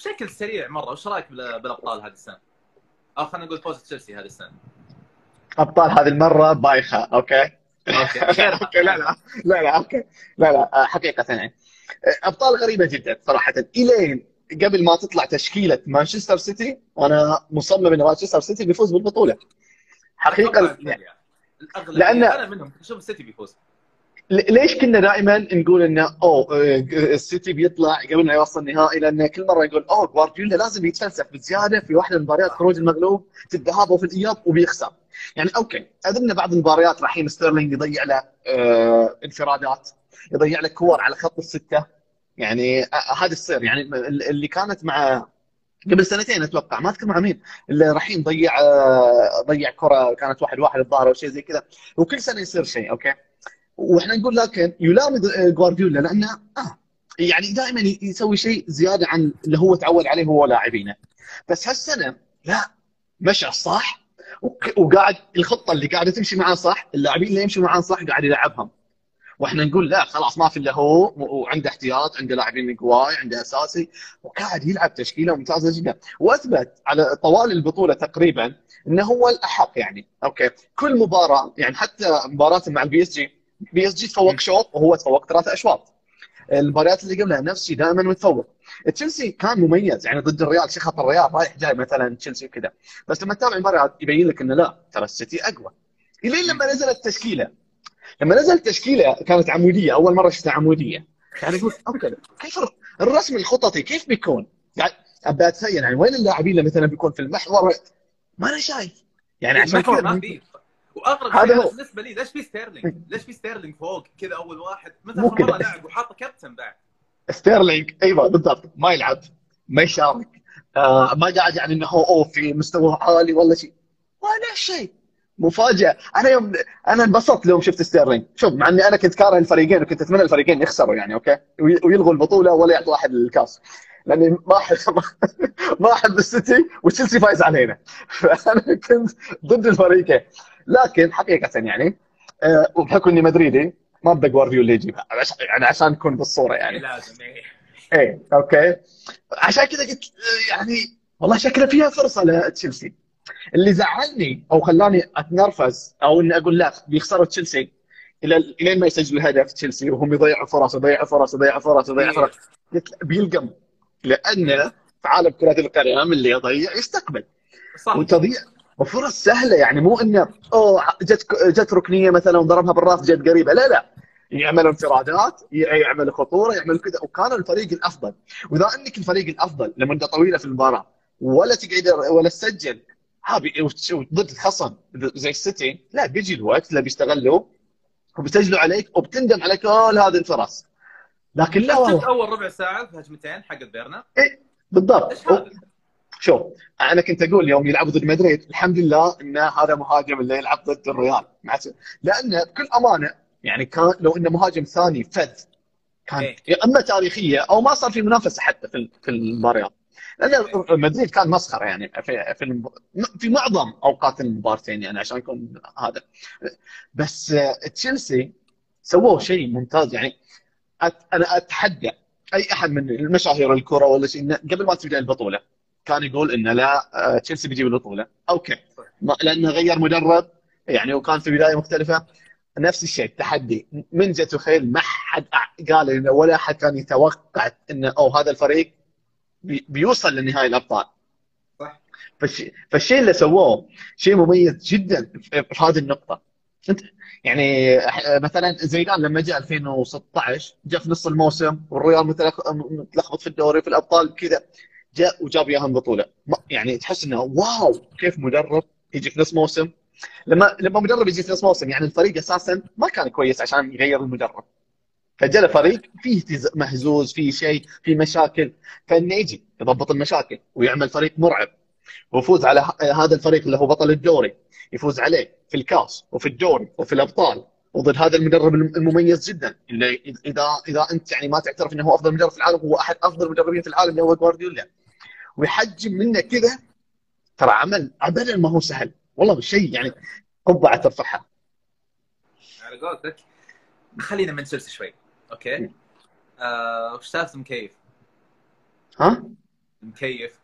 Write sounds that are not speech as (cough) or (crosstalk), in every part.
بشكل سريع مرة وش رأيك بال- بالأبطال هذه السنة؟ أو خلينا نقول فوز تشيلسي هذه السنة. أبطال هذه المرة بايخة okay؟ okay. (laughs) okay لا لا. لا لا okay. لا لا آه، حقيقة يعني. آه، أبطال غريبة جدا صراحة. إلين قبل ما تطلع تشكيلة مانشستر سيتي وأنا مصمم إن مانشستر سيتي بيفوز بالبطولة. حقيقة يعني. الأغلب لأن- أنا منهم أشوف السيتي بيفوز. ليش كنا دائما نقول إنه أوه آه، السيتي بيطلع قبل ما يوصل النهائي؟ لأن كل مرة يقول أوه جوارديولا لازم يتفلسف بزيادة في واحدة من المباريات خروج المغلوب في الذهاب وفي الإياب وبيخسر. يعني okay ادري بعض المباريات رحيم ستيرلينج يضيع له آه انفرادات يضيع له كور على خط الستة. يعني آه، هذا السير. يعني اللي كانت مع قبل سنتين أتوقع ما أذكر مع مين اللي رحيم ضيع آه، ضيع كرة كانت واحد واحد الظاهر أو شيء زي كذا. وكل سنة يصير شيء okay؟ وإحنا نقول لكن يلام جوارديولا لأنه آه يعني دائما يسوي شيء زيادة عن اللي هو تعود عليه هو لاعبينه. بس هالسنة لا مشى صح وقاعد الخطة اللي قاعدة تمشي معاه صح اللاعبين اللي يمشوا معاه صح قاعد يلعبهم. وإحنا نقول لا خلاص ما في إلا هو وعنده احتياط عنده لاعبين قواي عنده أساسي وقاعد يلعب تشكيلة ممتازة جدا. وأثبت على طوال البطولة تقريبا إنه هو الأحق يعني. okay كل مباراة يعني حتى مباراته مع ال PSG PSG تفوق شوط وهو تفوق ثلاث أشواط. المباريات اللي قبلها نفس الشيء دائما متفوق. تشيلسي كان مميز يعني ضد الريال شخط الريال رايح جاي مثلا تشيلسي وكذا. بس لما تتابع المباريات يبين لك إنه لا ترى السيتي أقوى. إلين لما نزلت التشكيلة. لما نزلت تشكيله كانت عمودية أول مرة شفتها عمودية. يعني قلت okay كيف الرسم الخططي كيف بيكون؟ يعني ابى أتخيل يعني وين اللاعبين اللي مثلا بيكون في المحور؟ ما أنا شايف. يعني عشان المحور كذا واغرب هذا شيء. بالنسبة لي. ليش في ستيرلينج؟ ليش في ستيرلينج فوق؟ كذا أول واحد؟ متى اخر مره. لعب وحاطه كابتن بعد؟ ستيرلينج. أيوه بالضبط. ما يلعب. ما يشارك. آه ما قاعد يعني إنه هو أوه في مستوى عالي ولا شيء. ولا شيء. مفاجأة. أنا يوم أنا انبسطت يوم شفت ستيرلينج. شوف مع إني أنا كنت كاره الفريقين وكنت أتمنى الفريقين يخسروا يعني okay؟ وي- ويلغوا البطولة ولا يعطوا أحد الكاس. لأني ما احب (laughs) ما أحب السيتي وتشيلسي فايز علينا. (laughs) فانا كنت ضد الفريقين. لكن حقيقة يعني آه وبحكم إني مدريدي ما بدي جوارديولا يجيبها عش- يعني عشان نكون بالصورة يعني. لازم إيه. إيه أوكي. عشان كذا قلت آه، يعني والله شكلها فيها فرصة لتشيلسي. اللي زعلني أو خلاني أتنرفز أو إني أقول لا بيخسروا تشيلسي إلى إلين ما يسجلوا هدف تشيلسي وهم يضيعوا فرص يضيعوا فرص يضيعوا فرص يضيعوا فرص. قلت بيلقم. لأن في عالم كره القدم اللي يضيع يستقبل. صح وتضيع. وفرص سهلة يعني مو إنه أوه جت جت ركنية مثلا وضربها بالراس جت قريبة. لا لا. يعمل انفرادات يعمل خطورة يعمل كذا. وكان الفريق الأفضل. وإذا إنك الفريق الأفضل لمده طويلة في المباراة ولا تقعد ولا تسجل وت- ضد الخصم زي السيتي. لا بيجي الوقت اللي بيستغلوا وبيسجلوا عليك وبتندم على كل هذه الفرص لكن لا شفت أول ربع ساعة في هجمتين حق بيرنا بالضبط. إيش هذا؟ شوف أنا كنت أقول يوم يلعبوا ضد مدريد الحمد لله إن هذا مهاجم اللي يلعب ضد الريال. مع لأن بكل أمانة يعني كان لو إنه مهاجم ثاني فذ. كان إيه. يا أما تاريخية أو ما صار في منافسة حتى في في المباريات. لأن مدريد كان مسخرة يعني في في في معظم أوقات المباراتين يعني عشان يكون هذا. بس تشيلسي سووا شيء ممتاز. يعني أنا أتحدى أي أحد من المشاهير الكرة ولا شيء إنه قبل ما تبدأ البطولة كان يقول إنه لا آه، تشيلسي بيجيب البطولة. أوكي. لأنه غير مدرب يعني وكان في بداية مختلفة. نفس الشيء التحدي من تتخيل ما حد قال انه ولا أحد كان يتوقع إنه أو هذا الفريق بي- بيوصل لنهائي الأبطال. صح. فالشيء اللي سووه شيء مميز جدا في هذه النقطة. انت يعني مثلا زيدان لما جاء 2016 جاء في نص الموسم والريال متلخ- متلخبط في الدوري في الأبطال كذا جاء وجاب إياهم بطولة. يعني تحس إنه واو كيف مدرب يجي في نص موسم؟ لما لما مدرب يجي في نص موسم يعني الفريق أساسا ما كان كويس عشان يغير المدرب. فجاء فريق فيه مهزوز فيه شيء فيه مشاكل فإنه يجي يضبط المشاكل ويعمل فريق مرعب. ويفوز على هذا الفريق اللي هو بطل الدوري يفوز عليه في الكاس وفي الدوري وفي الأبطال. وضد هذا المدرب الم- المميز جدا. اللي اذا اذا أنت يعني ما تعترف إنه هو أفضل مدرب في العالم هو أحد أفضل المدربين في العالم اللي هو جوارديولا ويحجم منه كذا ترى عمل ابدا ما هو سهل. والله شيء يعني قبعه ترفعها. على قولتك. خلينا من تشيلسي شوي. أوكي؟ مم. آه، وش سالفه المكيف؟ ها؟ مكيف.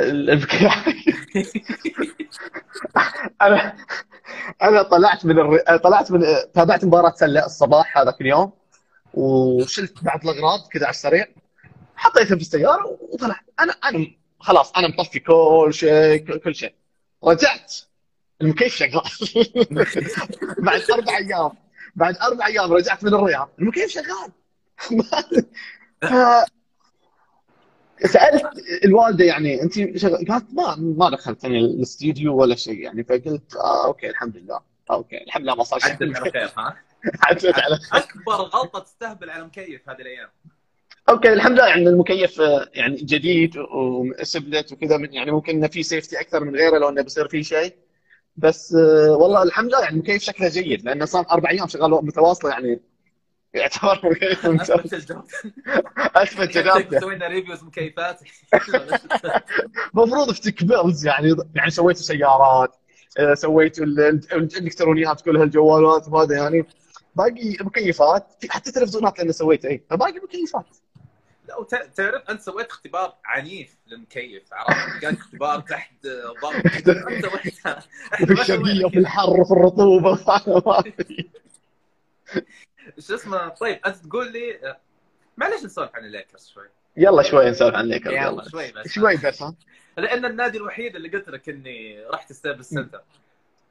(laughs) أنا أنا طلعت من الر... طلعت من تابعت مباراة سلة الصباح هذاك اليوم وشلت بعض الأغراض كذا على السريع حطيتها في السيارة وطلعت. أنا أنا خلاص أنا مطفي كل شيء كل شيء. رجعت. المكيف شغال. (laughs) بعد أربع أيام. بعد أربع أيام رجعت من الرياض المكيف شغال. (laughs) سألت الوالدة يعني أنت شغل قالت ما ما دخلتني الاستديو ولا شيء يعني فقلت آه أوكي الحمد لله أوكي الحمد لله ما صار شيء. على خير ها؟ (laughs) على خير. أكبر غلطة تستهبل على مكيف هذه الأيام. أوكي الحمد لله يعني المكيف آه، يعني جديد وسبلت وكذا من- يعني ممكن إنه في safety أكثر من غيره لو إنه بيصير فيه شيء. بس آه، والله الحمد لله يعني المكيف شكله جيد لأنه صار أربع أيام شغال متواصله يعني يعتبر اثبت الجوده اثبت جدارته سوينا reviews مكيفات المفروض (laughs) في Tech Peers يعني يعني سويتوا سيارات آه، سويتوا ال- ال- الإلكترونيات كلها الجوالات وهذا يعني. باقي مكيفات في حتى تلفزيونات لأن سويت اي فباقي مكيفات. لا وت- تعرف أنت سويت اختبار عنيف للمكيف عرفت؟ كان اختبار تحت ضغط. أنت وفي الشرقيه وفي الحر وفي الرطوبة. (laughs) شو اسمه؟ طيب أنت تقول لي معلش نسولف عن الليكرز شوي. يلا شوي نسولف عن ليكرز يلا يلا. شوي بس. شوي بس ها؟ لأن النادي الوحيد اللي قلت لك إني رحت Staples Center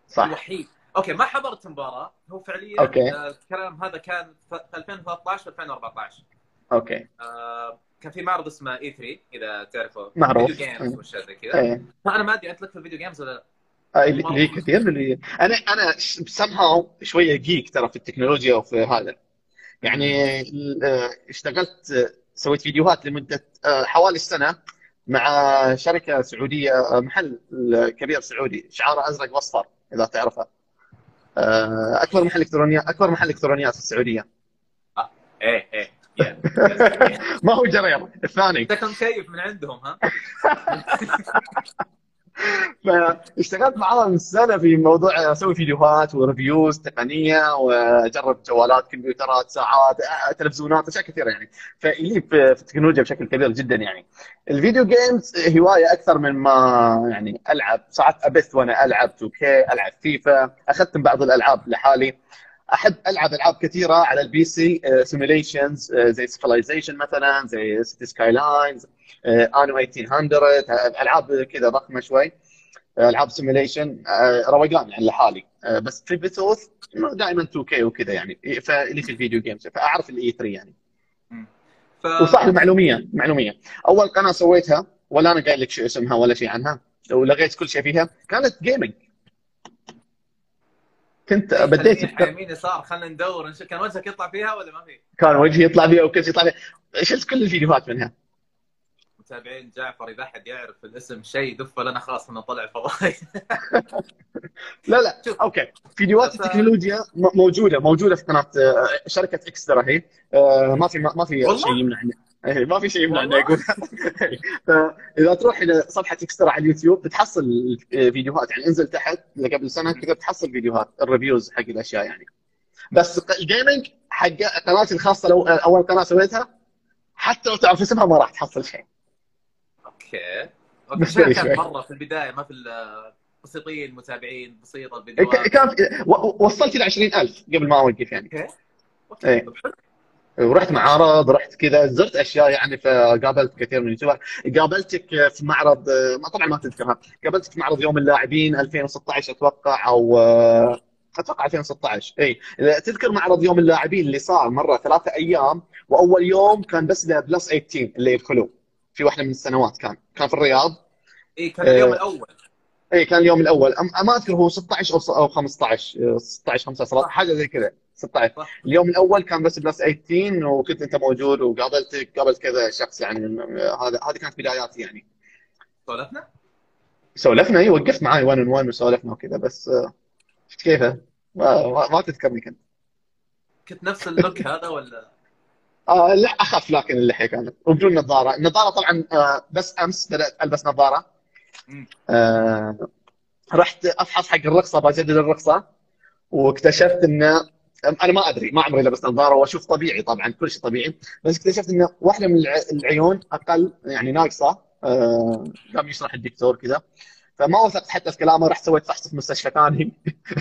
صح. الوحيد. أوكي ما حضرت مباراة. هو فعليا أوكي. آه، الكلام هذا كان في 2013 2014 أوكي. آه، كان في معرض اسمه E3 إذا تعرفوا معروف. video games. واشياء زي كذا. فأنا ما أدري أنت لك في ال video games ولا لا؟ اللي اللي كثير اللي أنا أنا سمهاو شوية جيك ترى في التكنولوجيا وفي هذا. يعني آه، اشتغلت سويت فيديوهات لمدة آه، حوالي سنه مع شركة سعودية آه، محل كبير سعودي شعاره أزرق وأصفر إذا تعرفها آه، أكبر محل الكترونيات أكبر محل إلكترونيات في السعودية. إيه إيه. (laughs) ما هو جرير الثاني انت كنت مكيف من عندهم ها. (laughs) فاشتغلت معاهم سنة في موضوع أسوي فيديوهات و reviews تقنية وأجرب جوالات كمبيوترات ساعات تلفزيونات أشياء كثيرة يعني. فإلي في التكنولوجيا بشكل كبير جدا يعني. ال video games هواية أكثر من ما يعني ألعب. ساعات أبث وأنا ألعب 2K ألعب فيفا اختم بعض الألعاب لحالي. أحب ألعب ألعاب كثيرة على ال PC simulations زي Civilization مثلا زي Cities: Skylines Anno 1800 ألعاب كذا ضخمة شوي ألعاب simulation روقان يعني لحالي. آه، بس في بثوث دائما 2K وكذا يعني. فاللي في ال video games فأعرف ال E3 يعني. ف... وصح المعلومية معلومية. أول قناة سويتها ولا أنا قايل لك شو اسمها ولا شيء عنها ولغيت كل شيء فيها كانت gaming كنت بديت خليني يمين يسار خلينا ندور. نشوف كان وجهك يطلع فيها ولا ما في؟ كان وجهي يطلع فيها وكل شيء يطلع فيها. شلت كل الفيديوهات منها. متابعين جعفر اذا احد يعرف الاسم شيء دفه لنا خلاص إنه طلع فضائي. (laughs) لا لا شوف. أوكي. فيديوهات بس- التكنولوجيا موجودة موجودة في قناة آه، شركة اكسترا هي. آه، ما في ما في؟ شيء يمنع إيه، ما في شيء والله؟ يقول فاذا تروح إلى صفحة اكسترا على اليوتيوب بتحصل فيديوهات يعني انزل تحت قبل سنة كذا بتحصل فيديوهات ال reviews حق الأشياء يعني. بس ال gaming حق قناتي الخاصة لو أول قناة سويتها حتى لو تعرف اسمها ما راح تحصل شيء. أوكي. أوكي كان. مرة في البداية؟ ما في بسيطين متابعين بسيطة ك- الفيديوهات. كان وصلت إلى 20000 قبل ما أوقف يعني. أوكي. إيه. طب حلو. ورحت معارض رحت كذا زرت أشياء يعني فقابلت كثير من ال YouTuber. قابلتك في معرض ما طبعا ما تذكرها قابلتك في معرض يوم اللاعبين 2016 أتوقع أو أتوقع 2016 إي. تذكر معرض يوم اللاعبين اللي صار مرة ثلاثة أيام وأول يوم كان بس ل plus 18 اللي يدخلوا في واحدة من السنوات كان كان في الرياض. إي كان اليوم إيه. الأول. إي كان اليوم الأول. ما أذكر هو 16 أو أو 15 16 15 حاجة زي كذا. 16 صح. اليوم الأول كان بس plus 18 وكنت أنت موجود وقابلتك قابلت كذا شخص يعني. هذا هذه كانت بداياتي يعني. سولفنا؟ سولفنا؟ اي وقفت معاي 1 1 وسولفنا وكذا بس آه، شفت كيفه؟ ما, ما, تذكرني كنت. كنت نفس اللوك (laughs) هذا ولا؟ آه لا اخف لكن اللحيه كانت وبدون نظارة. النظارة طبعا آه بس أمس بدأت ألبس نظارة. آه رحت أفحص حق الرخصة بجدد الرخصة واكتشفت إنه أنا ما أدري ما عمري لبست نظارة وأشوف طبيعي طبعا كل شيء طبيعي. بس اكتشفت انه واحدة من الع- العيون أقل يعني ناقصة آه، قام يشرح الدكتور كذا. فما وثقت حتى في كلامه رحت سويت فحص في مستشفى ثاني.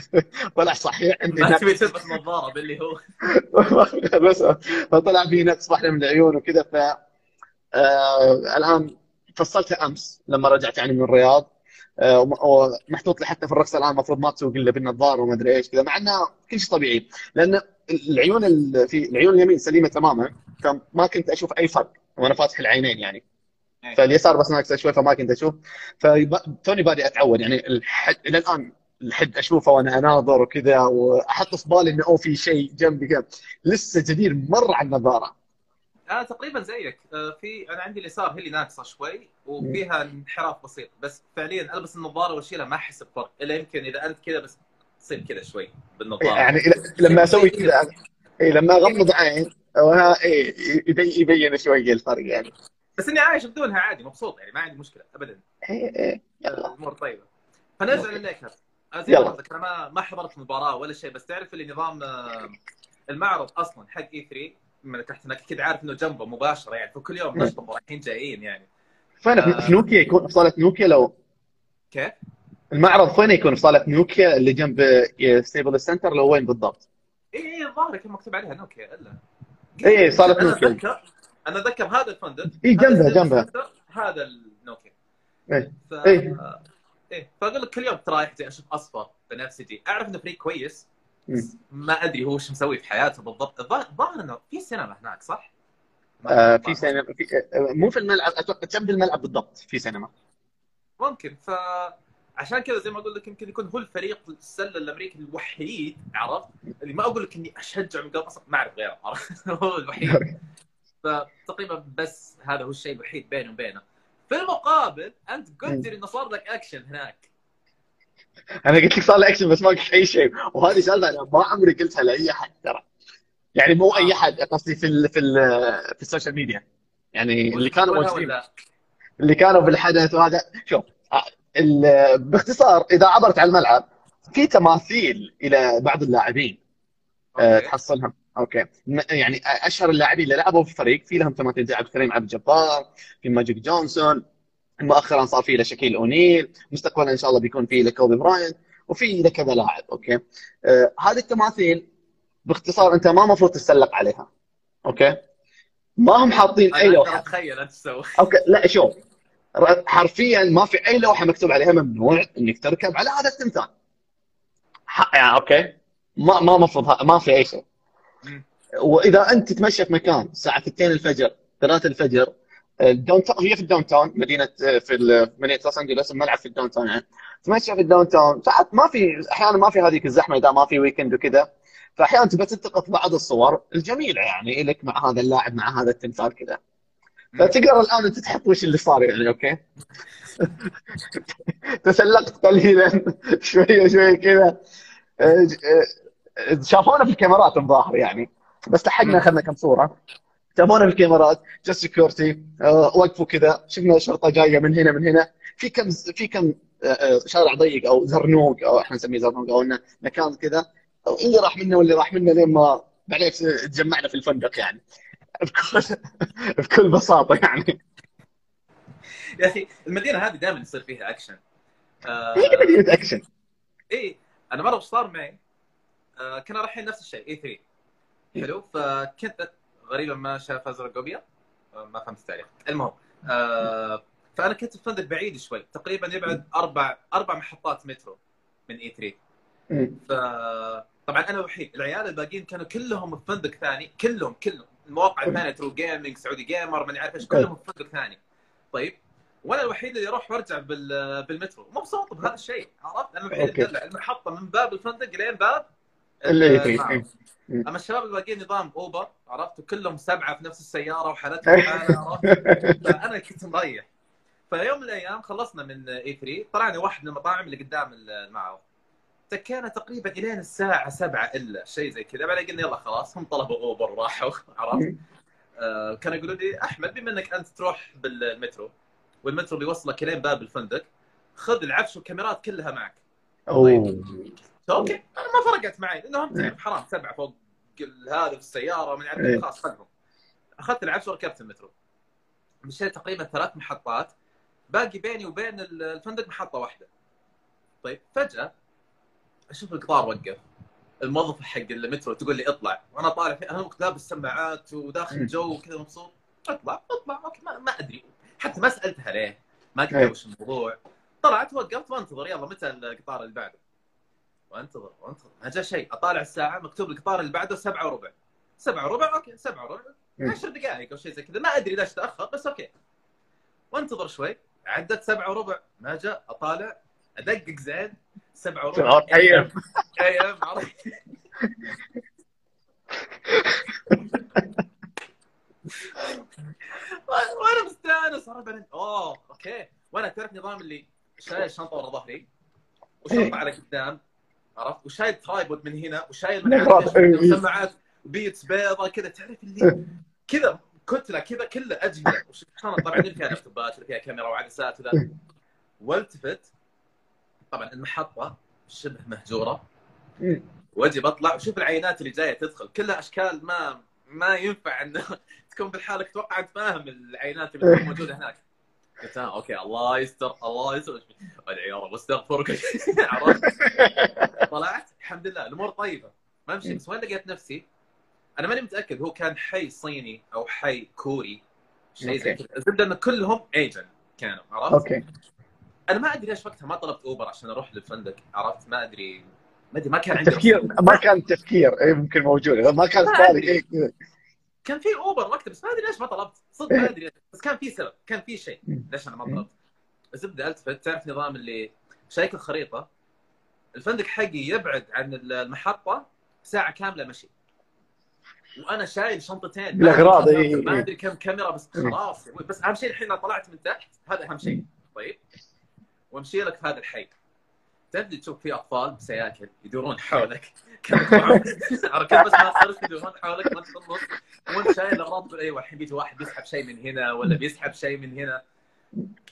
(laughs) طلع صحيح. عندي ما تبي تلبس نظارة باللي هو. (laughs) بس فطلع في نقص واحدة من العيون وكذا ف آه الآن فصلتها أمس لما رجعت يعني من الرياض. آه، ومحطوط لي حتى في الرخصه الآن المفروض ما تسوق إلا بالنظارة وما أدري إيش كذا مع إنه كل شيء طبيعي. لأن العيون ال- في العيون اليمين سليمة تماما فما كنت أشوف أي فرق وأنا فاتح العينين يعني. إيه. فاليسار بس ناقصه شوي فما كنت أشوف. فتوني بادئ أتعود يعني الحد إلى الآن الحد أشوفه وأنا أناظر وكذا وأحط في بالي إنه أوه في شيء جنبي كذا. لسه جديد مرة على النظارة. أنا تقريبا زيك. آه، في أنا عندي اليسار هي اللي ناقصة شوي وفيها انحراف بسيط. بس فعليا ألبس النظارة وأشيلها ما أحس بفرق. إلا يمكن إذا أنت كذا بس تصير كذا شوي بالنظارة. يعني لما أسوي كذا اي لما أغمض عين وها اي يبين شوي الفرق يعني. بس إني عايش بدونها عادي مبسوط يعني ما عندي مشكلة ابدا. إيه إيه يلا. الأمور طيبة. فنرجع للليكرز زي ما أنا ما حضرت المباراه ولا شيء بس تعرف اللي نظام آه، المعرض أصلا حق اي 3 من تحت انك أكيد عارف إنه جنبه مباشرة يعني فكل يوم. نشطب رايحين جايين يعني فين آه. في نوكيا يكون في صالة نوكيا لو كيف؟ المعرض فين يكون في صالة نوكيا اللي جنب Staples Center ولا وين بالضبط؟ إي إي الظاهر كان مكتوب عليها نوكيا إلا صالة أنا نوكيا. أتذكر أنا أتذكر هذا الفندق إيه، جنبها- جنبها. هذا النوكيا إيه. ف... إيه. إيه فأقول لك كل يوم ترايح زي أشوف أصفر بنفسجي أعرف إنه فريق كويس ما أدري هو إيش مسوي في حياته بالضبط. الظاهر إنه في سينما هناك صح؟ آه في سينما في آه، مو في الملعب أتوقع جنب الملعب بالضبط في سينما. ممكن. ف عشان كذا زي ما أقول لك يمكن يكون هو الفريق السلة الأمريكي الوحيد عرفت؟ اللي ما أقول لك إني أشجع من قبل أصلا ما أعرف غيره عرفت؟ (laughs) هو الوحيد. فتقريبا بس هذا هو الشيء الوحيد بيني وبينه. في المقابل أنت قلت إنه صار لك أكشن هناك. أنا قلت لك صار لي أكشن بس ما قلت أي شيء. وهذه سالفة أنا ما عمري قلتها لأي احد ترى. يعني مو أي احد قصدي في ال في ال في ال social media. يعني اللي كانوا موجودين. اللي كانوا بالحدث وهذا. شوف آه، باختصار إذا عبرت على الملعب في تماثيل إلى بعض اللاعبين. آه، أوكي. تحصلهم. أوكي. يعني أشهر اللاعبين اللي لعبوا في الفريق في لهم تماثيل زي عبد الكريم عبد الجبار في ماجيك جونسون مؤخرا صار في لشاكيل أونيل مستقبلا إن شاء الله بيكون في لكوبي براينت وفي لكذا لاعب أوكي؟ آه هذه التماثيل باختصار أنت ما المفروض تتسلق عليها أوكي؟ ما هم حاطين أي لوحة. أتخيل أنت تسوي. أوكي لا شوف حرفيا ما في أي لوحة مكتوب عليها ممنوع إنك تركب على هذا التمثال. يعني أوكي؟ ما ما مفروض ما في أي شيء. وإذا أنت تتمشى في مكان الساعة 2 الفجر 3 الفجر ال downtown هي في ال downtown مدينه في ال- مدينة لوس أنجلوس الملعب في ال downtown يعني. تمشى في ال downtown ساعات ما في أحيانا ما في هذيك الزحمة إذا ما في weekend وكذا. فأحيانا تبى تلتقط بعض الصور الجميلة يعني لك مع هذا اللاعب مع هذا التمثال كذا. فتقدر الآن أنت تحط وش اللي صار يعني okay؟ (laughs) تسلقت قليلا (laughs) شوية شوية كذا. آه، آه، شافونا في الكاميرات الظاهر يعني. بس لحقنا أخذنا كم صورة. شافونا في الكاميرات جت security وقفوا كذا. شفنا الشرطه جاية من هنا من هنا. في كم في كم آه، آه، شارع ضيق أو زرنوق أو إحنا نسميه زرنوق أو إنه مكان كذا. اللي راح منا واللي راح منا لين ما بعدين تجمعنا في الفندق يعني. بكل (laughs) بكل بساطة يعني. يا أخي المدينة هذه دائما يصير فيها اكشن آه، هي مدينه اكشن إيه أنا مرة وش صار معي؟ آه، كنا رايحين نفس الشيء إي 3 حلو؟ فكنت غريبا ما شاف أزرق وابيض آه، ما فهمت التاريخ. المهم آه، فأنا كنت في فندق بعيد شوي تقريبا يبعد أربع أربع محطات مترو من E3 مم. ف طبعا أنا الوحيد العيال الباقيين كانوا كلهم في فندق ثاني كلهم كلهم. المواقع الثانية True Gaming Saudi Gamer ماني عارف إيش كلهم في فندق ثاني. طيب وأنا الوحيد اللي أروح وأرجع بال- بالمترو. مبسوط بهذا الشيء عرفت؟ أنا الوحيد. اللي. المحطة من باب الفندق لين باب اللي. المعرض. مم. أما الشباب الباقيين نظام أوبر عرفت؟ وكلهم سبعة في نفس السيارة وحالتهم (laughs) عرفت؟ فأنا كنت مريح فيوم من الأيام خلصنا من إي 3 طلعنا واحد من المطاعم اللي قدام المعرض تكينا تقريبا إلين الساعة 7 إلا شيء زي كذا. بعدين قلنا يلا خلاص هم طلبوا أوبر وراحوا عرفت؟ آه كانوا يقولوا لي أحمد بما إنك أنت تروح بالمترو والمترو بيوصلك لين باب الفندق خذ العفش والكاميرات كلها معك. أوه. okay. أنا ما فرقت معي لأنهم تعرف حرام سبعة فوق هذا في السيارة من إيه. عارف خلاص خذهم. أخذت العفش وركبت المترو مشيت تقريبا ثلاث محطات باقي بيني وبين الفندق محطة واحدة. طيب فجأة أشوف القطار وقف. الموظف حق المترو تقول لي اطلع. وأنا طالع أنا لابس سماعات وداخل جو وكذا مبسوط. اطلع اطلع okay ما, ما أدري. حتى ما سألتها ليه ما ادري وش الموضوع. طلعت وقفت وانتظر يلا متى القطار اللي بعده؟ وانتظر وانتظر. ما جاء شيء. أطالع الساعة مكتوب القطار اللي بعده سبعة وربع. سبعة وربع؟ okay سبعة وربع. عشر دقائق أو شيء زي كذا. ما أدري ليش تأخر بس okay. وانتظر شوي. عدت سبعة وربع. ما جاء. أطالع. أدقق زين. سبعة وربع. أيام أيام (laughs) وأنا مستأنس. بعدين أوه okay. وأنا تعرف نظام اللي شايل الشنطه ورا ظهري. وشنطة على قدام عرفت؟ وشايل tripod من هنا وشايل من سماعات Beats بيضة كذا. تعرف اللي كذا كتلة كذا كله أجهزة. طبعا اللي فيها لابتوبات اللي فيها كاميرا وعدسات وذا. والتفت. طبعا المحطة شبه مهجورة. وأجي بطلع وشوف العينات اللي جاية تدخل. كلها أشكال ما ما ينفع ان (laughs) تكون بالحالك أتوقع أنت فاهم العينات اللي موجودة هناك. okay الله يستر الله يستر ادعي يا رب أستغفرك. (laughs) طلعت الحمد لله الأمور طيبة. ما مشي بس وين لقيت نفسي؟ أنا ماني متأكد هو كان حي صيني أو حي كوري شيء زي كذا الزبدة إن كلهم Asian كانوا عرفت؟ okay. أنا ما أدري ليش وقتها ما طلبت Uber عشان أروح للفندق عرفت؟ ما أدري ما أدري ما كان عندي تفكير ما كان تفكير يمكن موجود ما كان بالي كان في اوبر وقتها بس ما أدري ليش ما طلبت. صدق ما أدري بس كان في سبب كان في شيء. ليش أنا ما طلبت؟ الزبده التفت تعرف نظام اللي شايك الخريطة؟ الفندق حقي يبعد عن المحطة ساعة كاملة مشي. وأنا شايل شنطتين. بالاغراض ما أدري كم كاميرا بس خلاص. بس أهم شيء الحين طلعت من تحت هذا أهم شيء. طيب. وأمشي لك في هذا الحي. تبدي تشوف في أطفال بسياكل يدورون حولك. عرفت بس ما صارت يدورون حولك ما في النص وأنت شايل الاغراض تقول أيوه الحين بيجي واحد بيسحب شيء من هنا ولا بيسحب شيء من هنا.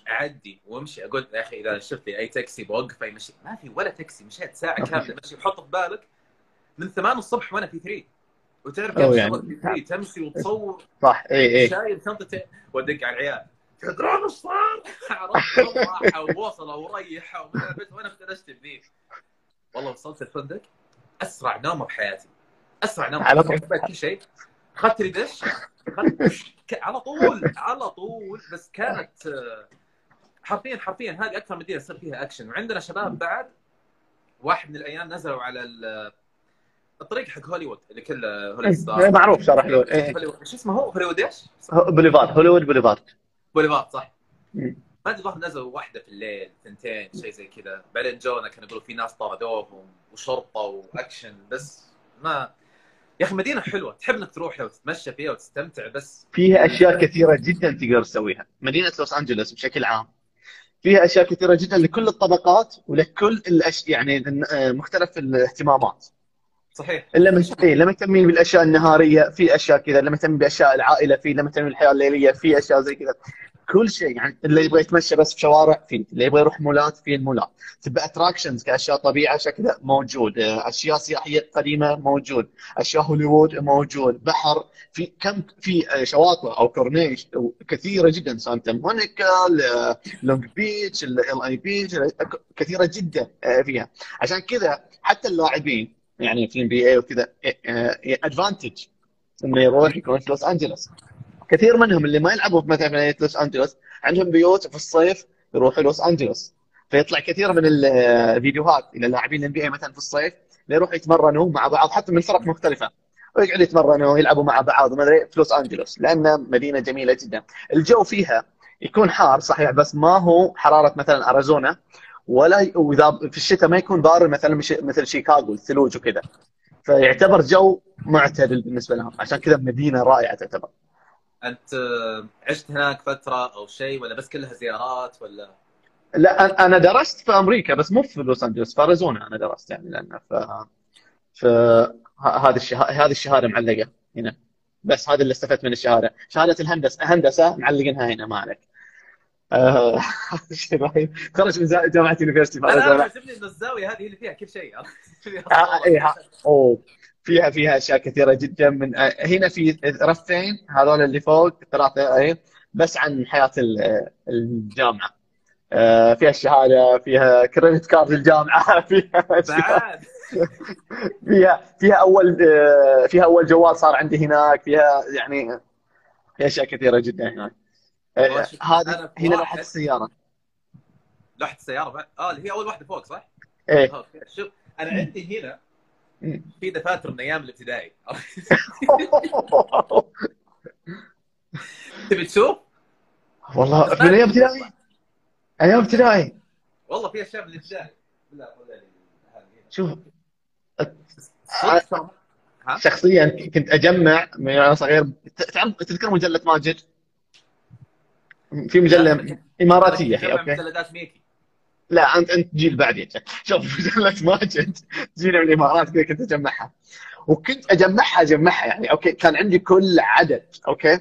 اعدي وامشي. أقول يا أخي إذا شفت لي أي تاكسي بوقفه يمشي ما في ولا تاكسي مشيت ساعة كاملة مشي. وحط في بالك من 8 الصبح وأنا في 3 وتعرف كيف يعني. تمشي وتصور. صح. اي اي شايل شنطتين. وادق على العيال. تدرون إيش صار؟ عرفت راحوا ووصلوا وريحوا وأنا افتنشت بذي والله وصلت الفندق. اسرع نومة بحياتي. اسرع نومة. على طول. كل شيء. أخذت لي دش. على طول على طول. بس كانت حرفيا حرفيا هذه أكثر مدينة يصير فيها أكشن. وعندنا شباب بعد. واحد من الأيام نزلوا على الطريق حق هوليوود اللي كله Hollywood star. معروف شارع هوليوود. شو اسمه هو؟ هوليوود إيش؟ Boulevard. Hollywood Boulevard. Boulevard صح. ما أدري ظهر نزلوا واحدة في الليل ثنتين شيء زي كذا. بعدين جونا كانوا يقولوا في ناس طردوهم وشرطة واكشن بس ما يا أخي مدينة حلوة. تحب إنك تروح لو تتمشى فيها وتستمتع بس فيها أشياء كثيرة جدا تقدر تسويها. مدينة لوس أنجلوس بشكل عام. فيها أشياء كثيرة جدا لكل الطبقات ولكل الأش... يعني مختلف الاهتمامات. صحيح. اللي إيه اللي مهتمين بالأشياء النهارية في أشياء كذا. اللي مهتمين باشياء العائلة في اللي مهتمين بالحياة الليلية في أشياء زي كذا. كل شيء يعني اللي يبغى يتمشى بس في شوارع في اللي يبغى يروح مولات في المولات. تبقى attractions كأشياء طبيعة كذا موجود أشياء سياحية قديمة موجود أشياء هوليوود موجود بحر في كم في شواطئ أو كورنيش كثيرة جدا سانتا مونيكا Long Beach LA beach كثيرة جدا فيها. عشان كذا حتى اللاعبين يعني في NBA وكذا advantage إنه يروح يكون في لوس أنجلوس. كثير منهم اللي ما يلعبوا مثلا في لوس أنجلوس عندهم بيوت في الصيف يروحوا لوس أنجلوس. فيطلع كثير من الفيديوهات إلى لاعبين الان بي مثلا في الصيف يروحوا يتمرنوا مع بعض حتى من فرق مختلفة. ويقعدوا يتمرنوا ويلعبوا مع بعض ما أدري في لوس أنجلوس لانها مدينة جميلة جدا. الجو فيها يكون حار صحيح بس ما هو حرارة مثلا أريزونا ولا وإذا في الشتاء ما يكون بارد مثلا مثل شيكاغو الثلوج وكذا. فيعتبر جو معتدل بالنسبة لهم عشان كذا مدينة رائعة تعتبر. أنت عشت هناك فترة أو شيء ولا بس كلها زيارات ولا؟ لا أنا درست في أمريكا بس مو في لوس أنجلوس في أريزونا أنا درست يعني لأن ف ف هذه الشهاده هذه الشهادة معلقة هنا. بس هذا اللي استفدت من الشهادة. شهادة الهندسة هندسة معلقينها هنا ما عليك. آه، (laughs) شيء رهيب. خرج من جامعة university أنا عجبني انه الزاويه هذه اللي فيها كل شيء. (laughs) آه، إيه، أوه. فيها فيها أشياء كثيرة جدا من آه، هنا في رفين هذول اللي فوق ثلاثة اي بس عن حياة الجامعة آه، فيها الشهادة فيها credit card الجامعة (laughs) فيها بعد (laughs) فيها فيها أول آه، فيها أول جوال صار عندي هناك فيها يعني في أشياء كثيرة جدا هناك آه، في هنا لوحة السيارة لوحة السيارة بعد آه اللي هي أول واحدة فوق صح؟ إيه. شوف أنا عندي هنا. في دفاتر من أيام الابتدائي. (laughs) تبي تشوف؟ والله من أيام ابتدائي؟ أيام ابتدائي؟ والله في أشياء من الابتدائي. شوف؟ شخصيا كنت أجمع من وأنا صغير. تعرف تذكر مجلة ماجد؟ في مجلة إماراتية أوكي. مجلدات ميكي. لا انت أنت جيل بعدي شوف (laughs) مجله ماجد تجينا من الإمارات كذا كنت أجمعها. وكنت اجمعها أجمعها يعني. okay كان عندي كل عدد. okay؟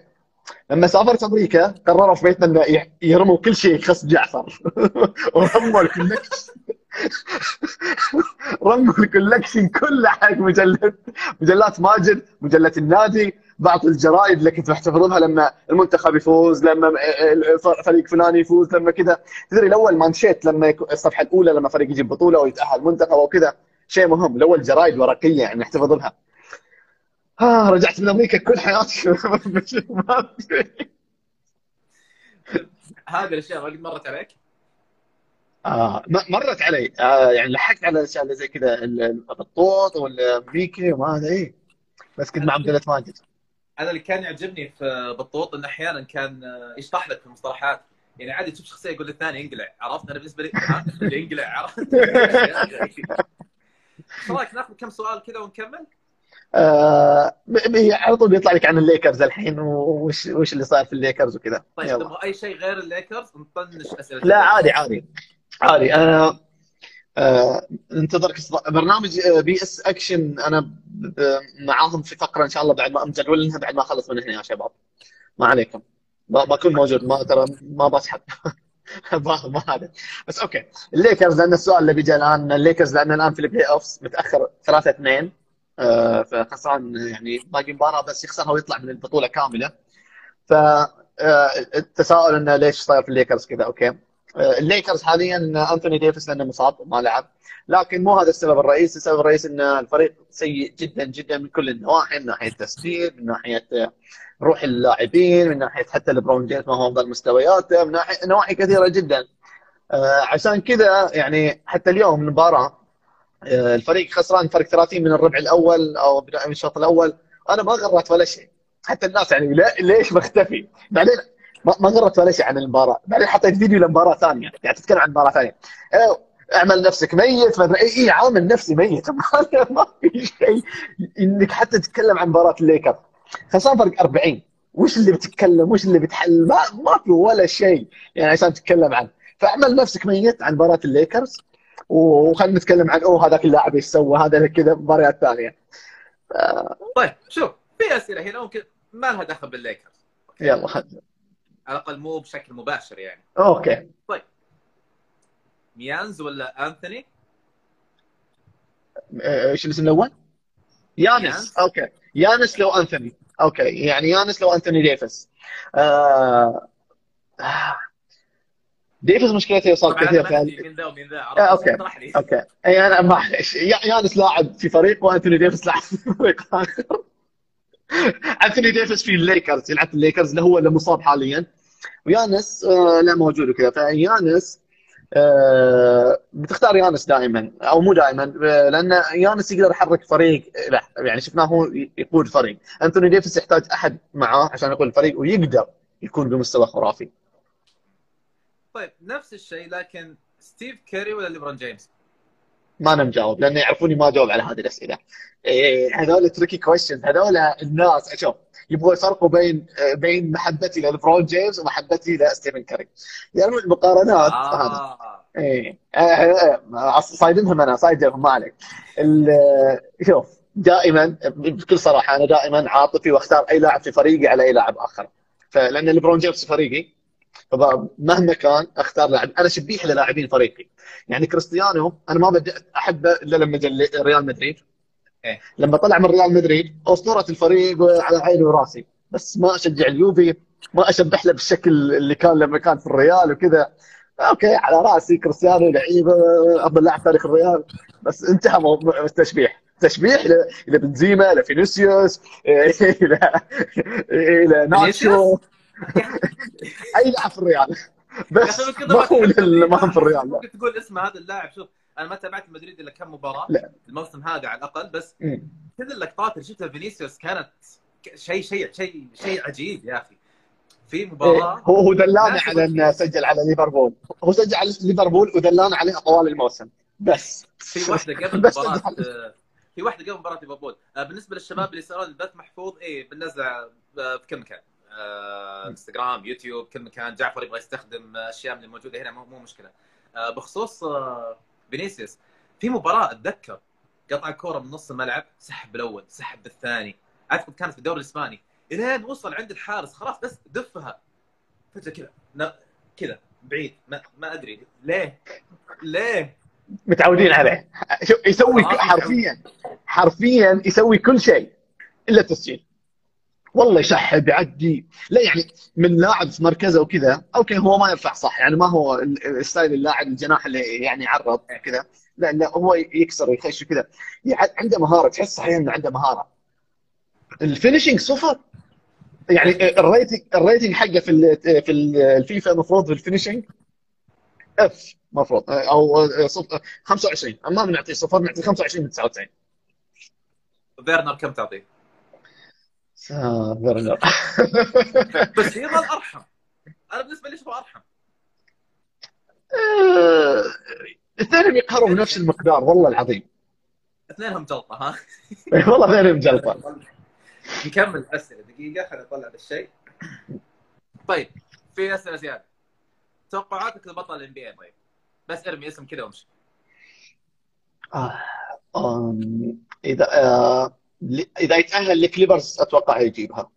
لما سافرت أمريكا قرروا في بيتنا إنه يرموا كل شيء يخص جعفر. (laughs) ورموا ال collection (laughs) رموا ال collection كله حق مجلة مجلات ماجد مجلة النادي بعض الجرائد اللي كنت محتفظ لما المنتخب يفوز لما فريق فلاني يفوز لما كذا تدري الأول مانشيت لما الصفحة الأولى لما فريق يجيب بطولة ويتأهل منتخب أو كذا شيء مهم الأول جرايد ورقية يعني نحتفظ بها ها رجعت من أمريكا كل حياتي. (laughs) هذه الأشياء ما قد مرت عليك؟ آه مرت علي. آه يعني لحقت على الاشياء اللي زي كذا ال- ال- البطوط والامريكي وما أدري إيه. بس كنت مع مجله ماجد. أنا اللي كان يعجبني في بطوط انه أحيانا كان يشطح لك في المصطلحات. يعني عادي تشوف شخصية يقول للثاني انقلع عرفت؟ أنا بالنسبة لي اللي ينقلع عرفت؟ (laughs) إيش رأيك ناخذ كم سؤال كذا ونكمل؟ آه على طول بيطلع لك عن الليكرز الحين وش وش اللي صار في الليكرز وكذا. طيب تبغى أي شيء غير الليكرز؟ نطنش أسئلة. لا عادي عادي. عادي أنا آه انتظرك إصدار- برنامج آه، PS أكشن أنا ب- معاهم في فقرة إن شاء الله بعد ما مجدولينها بعد ما أخلص من هنا يا شباب. ما عليكم. بكون موجود ما ترى ما بسحب. (laughs) ما هذا. بس أوكي. الليكرز لأن السؤال اللي بيجي الآن الليكرز لأن الآن في ال playoffs متأخر 3 2 آه فخسران يعني باقي مباراة بس يخسرها ويطلع من البطولة كاملة. ف آه، التساؤل إنه ليش صاير في الليكرز كذا؟ أوكي. آه، الليكرز حاليا انثوني ديفيس لأنه مصاب ما لعب. لكن مو هذا السبب الرئيسي. السبب الرئيسي إن الفريق سيء جدا جدا من كل النواحي من ناحية تسديد من ناحية روح اللاعبين من ناحية حتى لبرون جيمس ما هو أفضل مستوياته من ناحيه نواحي كثيرة جدا. آه، عشان كذا يعني حتى اليوم المباراة آه، الفريق خسران فرق 30 من الربع الأول أو من الشوط الأول. أنا ما غرت ولا شيء. حتى الناس يعني ليش مختفي بعدين ما ما غرت ولا شيء عن المباراة. بعدين حطيت فيديو لمباراة ثانية. يعني تتكلم عن مباراة ثانية. إيه، أعمل نفسك ميت ما أدري اي إيه عامل نفسي ميت. (laughs) ما في شيء. إنك حتى تتكلم عن مباراة الليكرز خسران فرق 40 وش اللي بتتكلم؟ وش اللي بتحل؟ ما ما في ولا شيء يعني عشان تتكلم عنه. فاعمل نفسك ميت عن مباراة الليكرز. وخلينا نتكلم عن أوه هذاك اللاعب إيش سوى؟ هذا كذا مباريات ثانية. طيب شوف في أسئلة هنا ممكن ما لها دخل بالليكرز. يلا خل... على الأقل مو بشكل مباشر يعني. أوكي. يانس ولا أنثوني؟ آه، إيش الاسم الأول؟ يانس. يانس. أوكي. يانس لو أنثوني. أوكي. يعني يانس لو أنثوني ديفيس. آه... ديفيس مشكلته يصاب كثير في ما من ذا ومن ذا. آه، أوكي. إي أنا معلش يا- يانس لاعب في فريق وأنثوني ديفيس لاعب في فريق آخر. (laughs) أنثوني ديفيس في الليكرز. يلعب في الليكرز. اللي هو اللي مصاب حاليا. ويانس آه لا موجود وكذا فيانس آه بتختار يانس دائما أو مو دائما آه، لأن يانس يقدر يحرك فريق لا يعني شفناه هو يقود فريق انثوني ديفيس يحتاج أحد معاه عشان يقود الفريق ويقدر يكون بمستوى خرافي طيب نفس الشيء لكن ستيفن كاري ولا ليبرون جيمس؟ ما أنا مجاوب لأن يعرفوني ما أجاوب على هذه الأسئلة. إيه هذول tricky questions هذول الناس أشوف يبغوا يفرقوا بين بين محبتي للبرون جيمس ومحبتي لستيفن كاري. يعني المقارنات هذا آه إيه آه، آه، آه، صايدمهم أنا صايدمهم ما عليك. شوف دائما بكل صراحة أنا دائما عاطفي واختار أي لاعب في فريقي على أي لاعب آخر. فلأن ليبرون جيمس في فريقي فمهما كان أختار لاعب أنا شبيح للاعبين فريقي يعني كريستيانو أنا ما بدأت أحبه إلا لما جا ريال مدريد إيه. لما طلع من ريال مدريد أسطورة الفريق على عيني وراسي. بس ما أشجع اليوفي ما أشبح له بالشكل اللي كان لما كان في الريال وكذا. أوكي على راسي كريستيانو لعيبة أفضل لاعب تاريخ الريال. بس انتهى موضوع التشبيح. تشبيح إلى بنزيما إلى فينيسيوس (laughs) إلى إلى ناتشو أي لاعب في الريال. بس ما هو المهم في الريال. ممكن تقول اسم هذا اللاعب شوف. أنا ما تابعت مدريد الا كم مباراة. لا. الموسم هذا على الأقل بس. كل اللقطات اللي شفتها فينيسيوس كانت شيء شيء شيء شيء عجيب يا أخي. في إيه، مباراة هو هو دلانا على إنه سجل على ليفربول. هو سجل على ليفربول ودلانا عليها طوال الموسم. بس. في واحدة قبل (laughs) بس مباراة. آه، في واحدة قبل مباراة ليفربول. آه، بالنسبة للشباب اللي يسالون البث محفوظ إيه بننزله آه، في كل مكان. إنستغرام يوتيوب كل مكان. جعفر يبغى يستخدم أشياء من الموجودة هنا مو مشكلة. بخصوص فينيسيوس. في مباراة أتذكر قطع كورة من نص الملعب سحب بالاول سحب بالثاني أعتقد كانت في الدوري الإسباني. إلين وصل عند الحارس خلاص بس دفها. فجأة كذا كذا بعيد ما, ما أدري. ليه؟ ليه؟ متعودين عليه. يسوي آه، حرفيا حرفيا يسوي كل شيء إلا التسجيل. والله يشحب يعدي. لا يعني من لاعب في مركزه وكذا أوكي هو ما يرفع صح. يعني ما هو ال style اللاعب الجناح اللي يعني يعرض كذا. لا لا هو يكسر ويخش وكذا. يع- عنده مهارة تحس صحيح إنه عنده مهارة. ال finishing صفر يعني ال rating ال rating حقه في في ال- الفيفا المفروض في ال finishing F المفروض أو صف- 25 ما بنعطيه صفر نعطيه 25 من 99 فيرنر كم تعطيه؟ آه، بس يظل ارحم أنا بالنسبة لي اشوفه أرحم؟ آه، اثنينهم يقهروا بنفس المقدار والله العظيم. اثنينهم جلطة ها؟ والله اثنينهم جلطة. نكمل الاسئله دقيقة خليني اطلع هذا الشيء. طيب في أسئلة زيادة. توقعاتك لبطل ال NBA طيب. بس ارمي اسم كذا وامشي. آه، إذا آه، إذا يتأهل الكليبرز أتوقع يجيبها.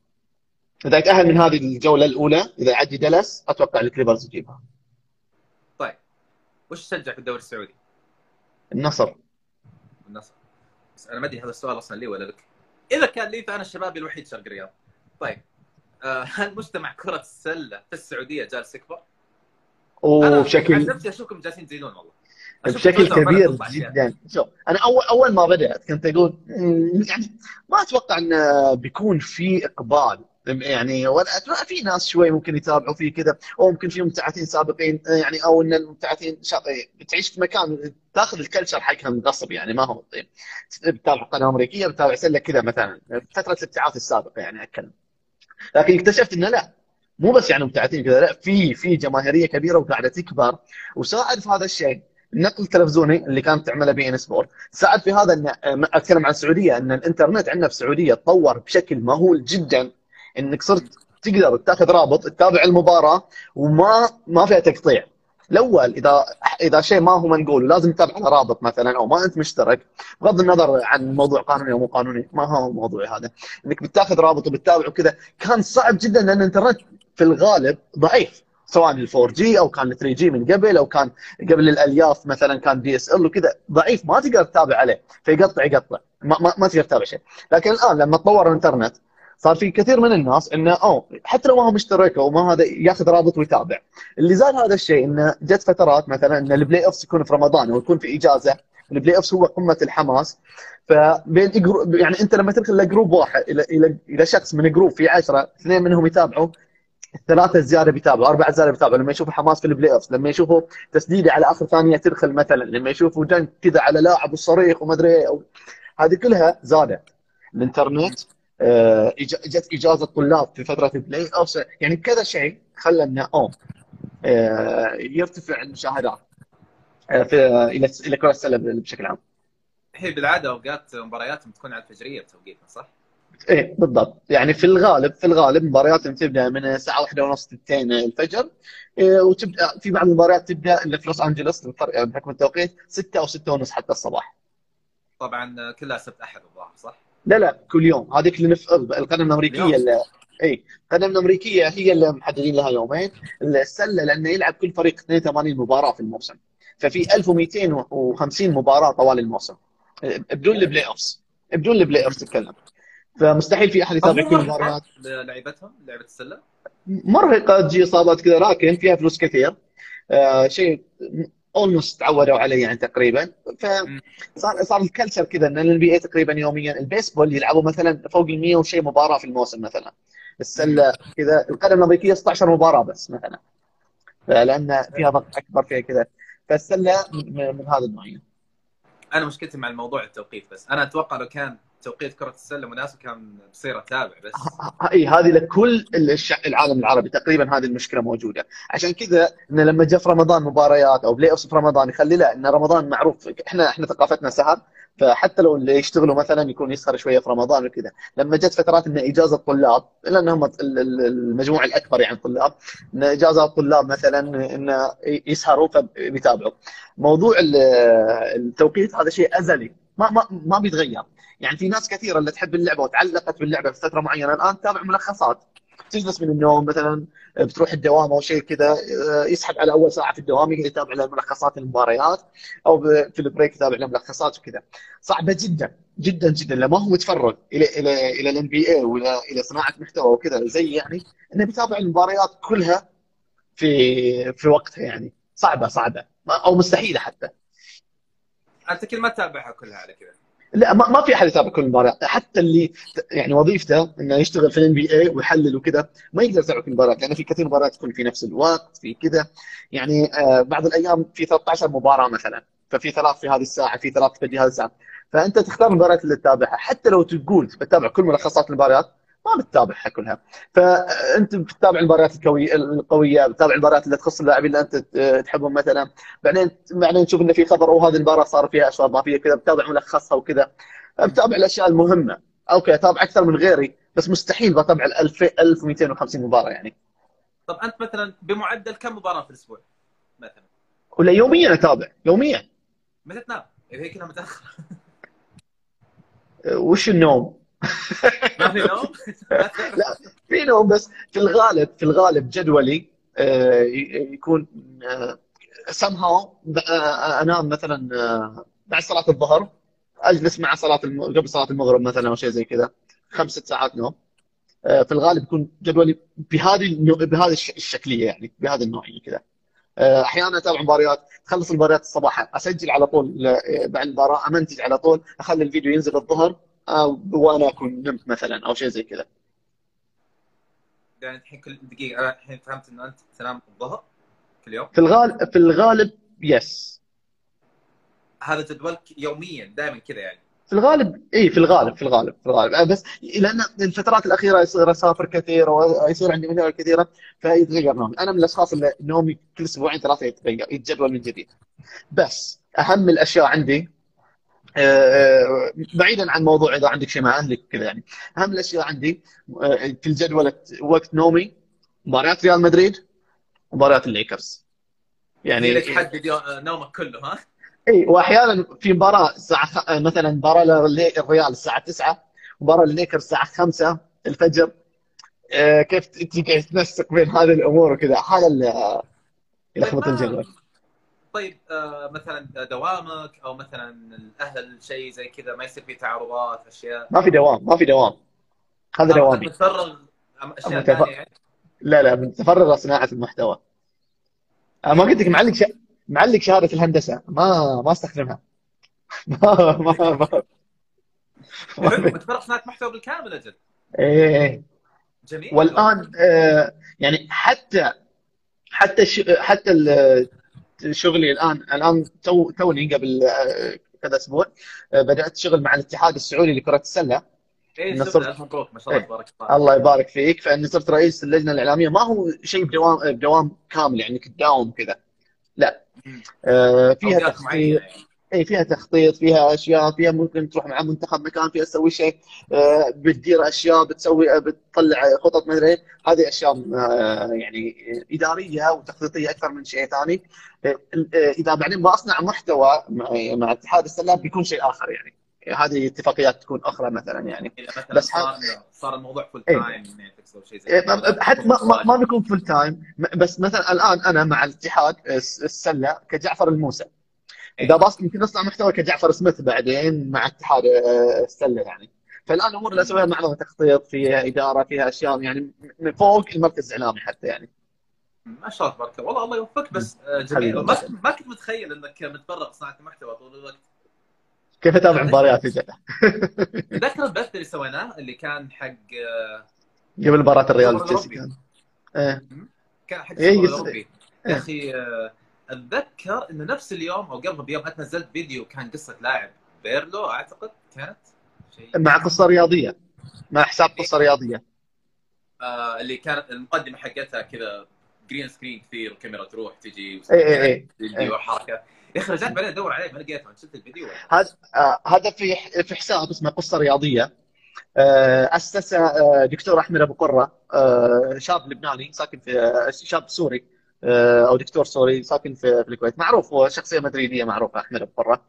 إذا يتأهل من هذه الجولة الأولى إذا يعدي دالاس أتوقع الكليبرز يجيبها. طيب. وش تشجع في الدوري السعودي؟ النصر. النصر. بس أنا ما أدري هذا السؤال أصلا لي ولا لك. إذا كان لي فأنا الشبابي الوحيد شرق الرياض طيب. آه، هل مجتمع كرة السلة في السعودية جالس يكبر؟ أنا عن وبشكل نفسي أشوفكم جالسين تزيدون والله. بشكل كبير. جدا. شوف أنا اول أول ما بدأت كنت أقول "مم، يعني ما أتوقع انه بيكون في إقبال. يعني في ناس شوي ممكن يتابعوا فيه كذا أو ممكن في مبتعثين سابقين يعني أو إن المبتعثين شا- تعيش في مكان تاخذ ال culture حقها من غصب يعني ما هو طيب. بتتابع قناة أمريكية بتتابع سلة كذا مثلا فترة الابتعاث السابقة يعني أتكلم. لكن اكتشفت إنه لا مو بس يعني مبتعثين كذا لا في في جماهيرية كبيرة وقاعدة تكبر وساعد في هذا الشيء. النقل التلفزيوني اللي كانت تعمله بي إن سبورت ساعد في هذا ان أتكلم عن السعوديه إن الإنترنت عندنا في السعوديه تطور بشكل مهول جدا. إنك صرت تقدر تاخذ رابط تتابع المباراة وما ما فيها تقطيع. الأول إذا إذا شيء ما هو منقول ولازم تتابع على رابط مثلا أو ما أنت مشترك بغض النظر عن موضوع قانوني أو مو قانوني ما هو موضوعي هذا. إنك بتاخذ رابط وبتتابع وكذا. كان صعب جدا لأن الإنترنت في الغالب ضعيف. سواء ال 4G أو كان ال 3G من قبل أو كان قبل الألياف مثلا كان DSL وكذا. ضعيف ما تقدر تتابع عليه. فيقطع يقطع. ما, ما, ما تقدر تتابع شيء. لكن الآن لما تطور الإنترنت صار في كثير من الناس إنه أوه حتى لو ما هو مشترك أو ما هذا ياخذ رابط ويتابع. اللي زاد هذا الشيء إنه جت فترات مثلا إن ال playoffs يكون في رمضان أو يكون في إجازة. ال playoffs هو قمة الحماس. فبين يعني أنت لما تدخل ل group واحد إلى إلى إلى شخص من group في 10 اثنين منهم يتابعوا الثلاثة الزيادة بيتابعوا أربعة زياده بيتابعوا. لما يشوفوا حماس في ال playoff لما يشوفوا تسديدة على آخر ثانية تدخل مثلا لما يشوفوا dunk كذا على لاعب والصريخ وما أدري إيه أو- هذه كلها زادت الإنترنت آه، جت إجازة طلاب في فترة ال playoff يعني كذا شيء خلى انه اوه آه، يرتفع المشاهدات. آه، في إلى إلى كرة السلة بشكل عام. هي بالعادة أوقات مبارياتهم تكون على الفجرية بتوقيتنا صح؟ إيه بالضبط. يعني في الغالب في الغالب مبارياتهم تبدأ من الساعة واحدة ونص اثنتين الفجر إيه، وتبدأ في بعض المباريات تبدأ اللي في لوس أنجلوس بحكم التوقيت 6 أو 6 ونص حتى الصباح. طبعا كلها سبت أحد الظاهر صح؟ لا لا كل يوم. هذيك اللي نف... القدم الأمريكية. اللي اي القدم الأمريكية هي اللي محددين لها يومين. السلة لأنه يلعب كل فريق 82 مباراة في الموسم. ففي 1250 مباراة طوال الموسم. بدون ال playoffs بدون ال playoffs تتكلم. فمستحيل في أحد يتابع كل المباريات لعبتهم؟ لعبة السلة؟ مرهقة تجي إصابات كذا لكن فيها فلوس كثير. آه، شيء almost تعودوا عليه يعني تقريبا. فصار صار ال culture كذا إن ال NBA تقريبا يوميا البيسبول يلعبوا مثلا فوق ال 100 وشيء مباراة في الموسم مثلا. السلة كذا القدم الأمريكية 16 مباراة بس مثلا. لأن فيها ضغط أكبر فيها كذا. فالسلة من, من هذا النوعيه أنا مشكلتي مع الموضوع التوقيت بس. أنا أتوقع لو كان توقيت كرة السلة مناسب كان بصير اتابع بس. اي هذه لكل العالم العربي تقريبا هذه المشكلة موجودة. عشان كذا إن لما جاء في رمضان مباريات أو playoff في رمضان يخلي لا إن رمضان معروف. إحنا إحنا ثقافتنا سهر فحتى لو اللي يشتغلوا مثلا يكون يسهر شوية في رمضان وكذا. لما جت فترات إن إجازة الطلاب لأن هم المجموع الأكبر يعني الطلاب إن إجازة الطلاب مثلا إن يسهروا فبيتابعوا. موضوع التوقيت هذا شيء أزلي ما ما ما بيتغير. يعني في ناس كثيرة اللي تحب اللعبة وتعلقت باللعبة في فترة معينة الآن تتابع ملخصات. تجلس من النوم مثلا بتروح الدوام أو شيء كذا يسحب على أول ساعة في الدوام يقدر يتابع له ملخصات المباريات أو في ال break يتابع له ملخصات وكذا. صعبة جدا جدا جدا لما هو متفرغ إلى إلى إلى ال NBA ولا إلى صناعة محتوى وكذا زي يعني إنه بيتابع المباريات كلها في في وقتها يعني. صعبة صعبة أو مستحيلة حتى. أنت كل ما تتابعها كلها على كذا. لا ما, ما في أحد يتابع كل المباريات حتى اللي يعني وظيفته إنه يشتغل في ال NBA ويحلل وكذا ما يقدر يتابع كل المباريات لأن في كثير مباريات تكون في نفس الوقت في كذا. يعني آه بعض الأيام في 13 مباراة مثلا. ففي ثلاث في هذه الساعة في ثلاث في هذه الساعة. فأنت تختار المباريات اللي تتابعها. حتى لو تقول بتتابع كل ملخصات المباريات ما بتتابعها كلها. فانت بتتابع المباريات القويه القوية بتتابع المباريات اللي تخص اللاعبين اللي أنت تحبهم مثلا. بعدين بعدين تشوف انه في خبر أو هذه المباراة صار فيها اشواط ما فيها كذا بتابع ملخصها وكذا. بتابع الأشياء المهمة. أوكي أتابع أكثر من غيري بس مستحيل بتابع ال 1000 1250 مباراة يعني. طب أنت مثلا بمعدل كم مباراة في الأسبوع؟ مثلا؟ ولا يوميا أتابع يوميا. متى تنام؟ إذا هي كذا متاخر وش النوم؟ ما في نوم؟ لا في نوم بس في الغالب في الغالب جدولي آه، يكون سم آه، هاو آه، أنام مثلا بعد صلاة الظهر أجلس مع صلاة الم... قبل صلاة المغرب مثلا أو شيء زي كذا خمس ست ساعات نوم. في الغالب يكون جدولي بهذه بهذه الشكلية يعني بهذه النوعيه كذا. أحيانا أتابع مباريات تخلص المباريات الصباح أسجل على طول بعد المباراة أمنتج على طول أخلي الفيديو ينزل الظهر. وأنا أكون نمت مثلا أو شيء زي كذا. يعني الحين كل دقيقة أنا الحين فهمت إنه أنت تنام الظهر كل يوم؟ في الغالب في الغالب يس هذا جدولك يوميا دائما كذا يعني. في الغالب اي في الغالب في الغالب في الغالب. بس لأن الفترات الأخيرة يصير أسافر كثير ويصير عندي مشاغل كثيرة فيتغير نومي، أنا من الأشخاص اللي نومي كل أسبوعين ثلاثة يتغير يتجدول من جديد. بس أهم الأشياء عندي بعيدا عن موضوع إذا عندك شيء مع أهلك كذا يعني. أهم الأشياء عندي آه، في الجدول وقت نومي مباريات ريال مدريد ومباريات الليكرز. يعني لك حدد نومك كله ها؟ إي واحيانا في مباراة الساعة خ... مثلا مباراة للريال الساعة 9 مباراة للليكرز الساعة 5 الفجر. آه، كيف تقعد تنسق بين هذه الأمور وكذا. هذا اللي يلخبط الجدول طيب آه مثلا دوامك أو مثلا الأهل شيء زي كذا ما يصير في تعارضات أشياء. ما في دوام ما في دوام. هذا دوامي. متفرغ أشياء ثانية يعني؟ لا لا متفرغ لصناعه المحتوى. آه، ما قلت لك معلق ش... معلق شهادة الهندسة. ما ما أستخدمها. (laughs) ما ما ما (laughs) متفرغ صناعة محتوى بالكامل أجل. إيه. جميل. والآن آه يعني حتى حتى ش... حتى شغلي الآن الآن تو توني قبل آه، كذا أسبوع آه، بدأت شغل مع الاتحاد السعودي لكرة السلة. إيه صرت ألف مبروك ما شاء الله تبارك الله. الله يبارك فيك. فإني صرت رئيس اللجنة الإعلامية. ما هو شيء بدوام بدوام كامل يعني تداوم كذا. لا. آه فيها تخطيط اي فيها تخطيط فيها أشياء فيها ممكن تروح مع منتخب مكان فيها تسوي شيء آه بتدير أشياء بتسوي بتطلع خطط مدري إيه. هذه أشياء آه يعني إدارية وتخطيطية أكثر من شيء ثاني. آه، إذا بعدين بصنع محتوى مع اتحاد السلة بيكون شيء آخر يعني. هذه اتفاقيات تكون أخرى مثلا يعني. بس صار صار الموضوع full time زي كذا. حتى ما, ما, ما بيكون full time بس مثلا الآن أنا مع الاتحاد السلة كجعفر الموسى. إذا بس يمكن اصنع محتوى كجعفر سميث بعدين مع اتحاد السلة يعني. فالآن الأمور اللي اسويها معظمها تخطيط فيها إدارة فيها أشياء يعني من فوق المركز الإعلامي حتى يعني. ما شاء الله تبارك الله. والله الله يوفقك بس آه،. جميل. ما ما كنت متخيل إنك متفرغ صناعة المحتوى طول الوقت. كيف أتابع مباريات أجل؟ تذكر (laughs) البث اللي سويناه اللي كان حق آه، قبل مباراة الريال السوبر تشيلسي الأوروبي. كان. إيه. كان حق إيه، السوبر يس- الأوروبي. يا أخي آه، أتذكر انه نفس اليوم أو قبل بيوم انت نزلت فيديو كان قصة لاعب بيرلو أعتقد كانت شيء. مع قصة رياضية مع حساب قصة رياضية. آه اللي كانت المقدمة حقتها كذا green screen كثير وكاميرا تروح تجي اي اي اي فيديو حركة يا أخي رجعت بعدين أدور عليه ما لقيته انت شفت الفيديو؟ هذا آه، هذا في في حساب اسمه قصة رياضية. آه، اسسه آه، دكتور أحمد أبو قرة شاب لبناني ساكن في شاب سوري. أو دكتور سوري ساكن في الكويت. معروف هو شخصية مدريدية معروفة أحمد أبو قره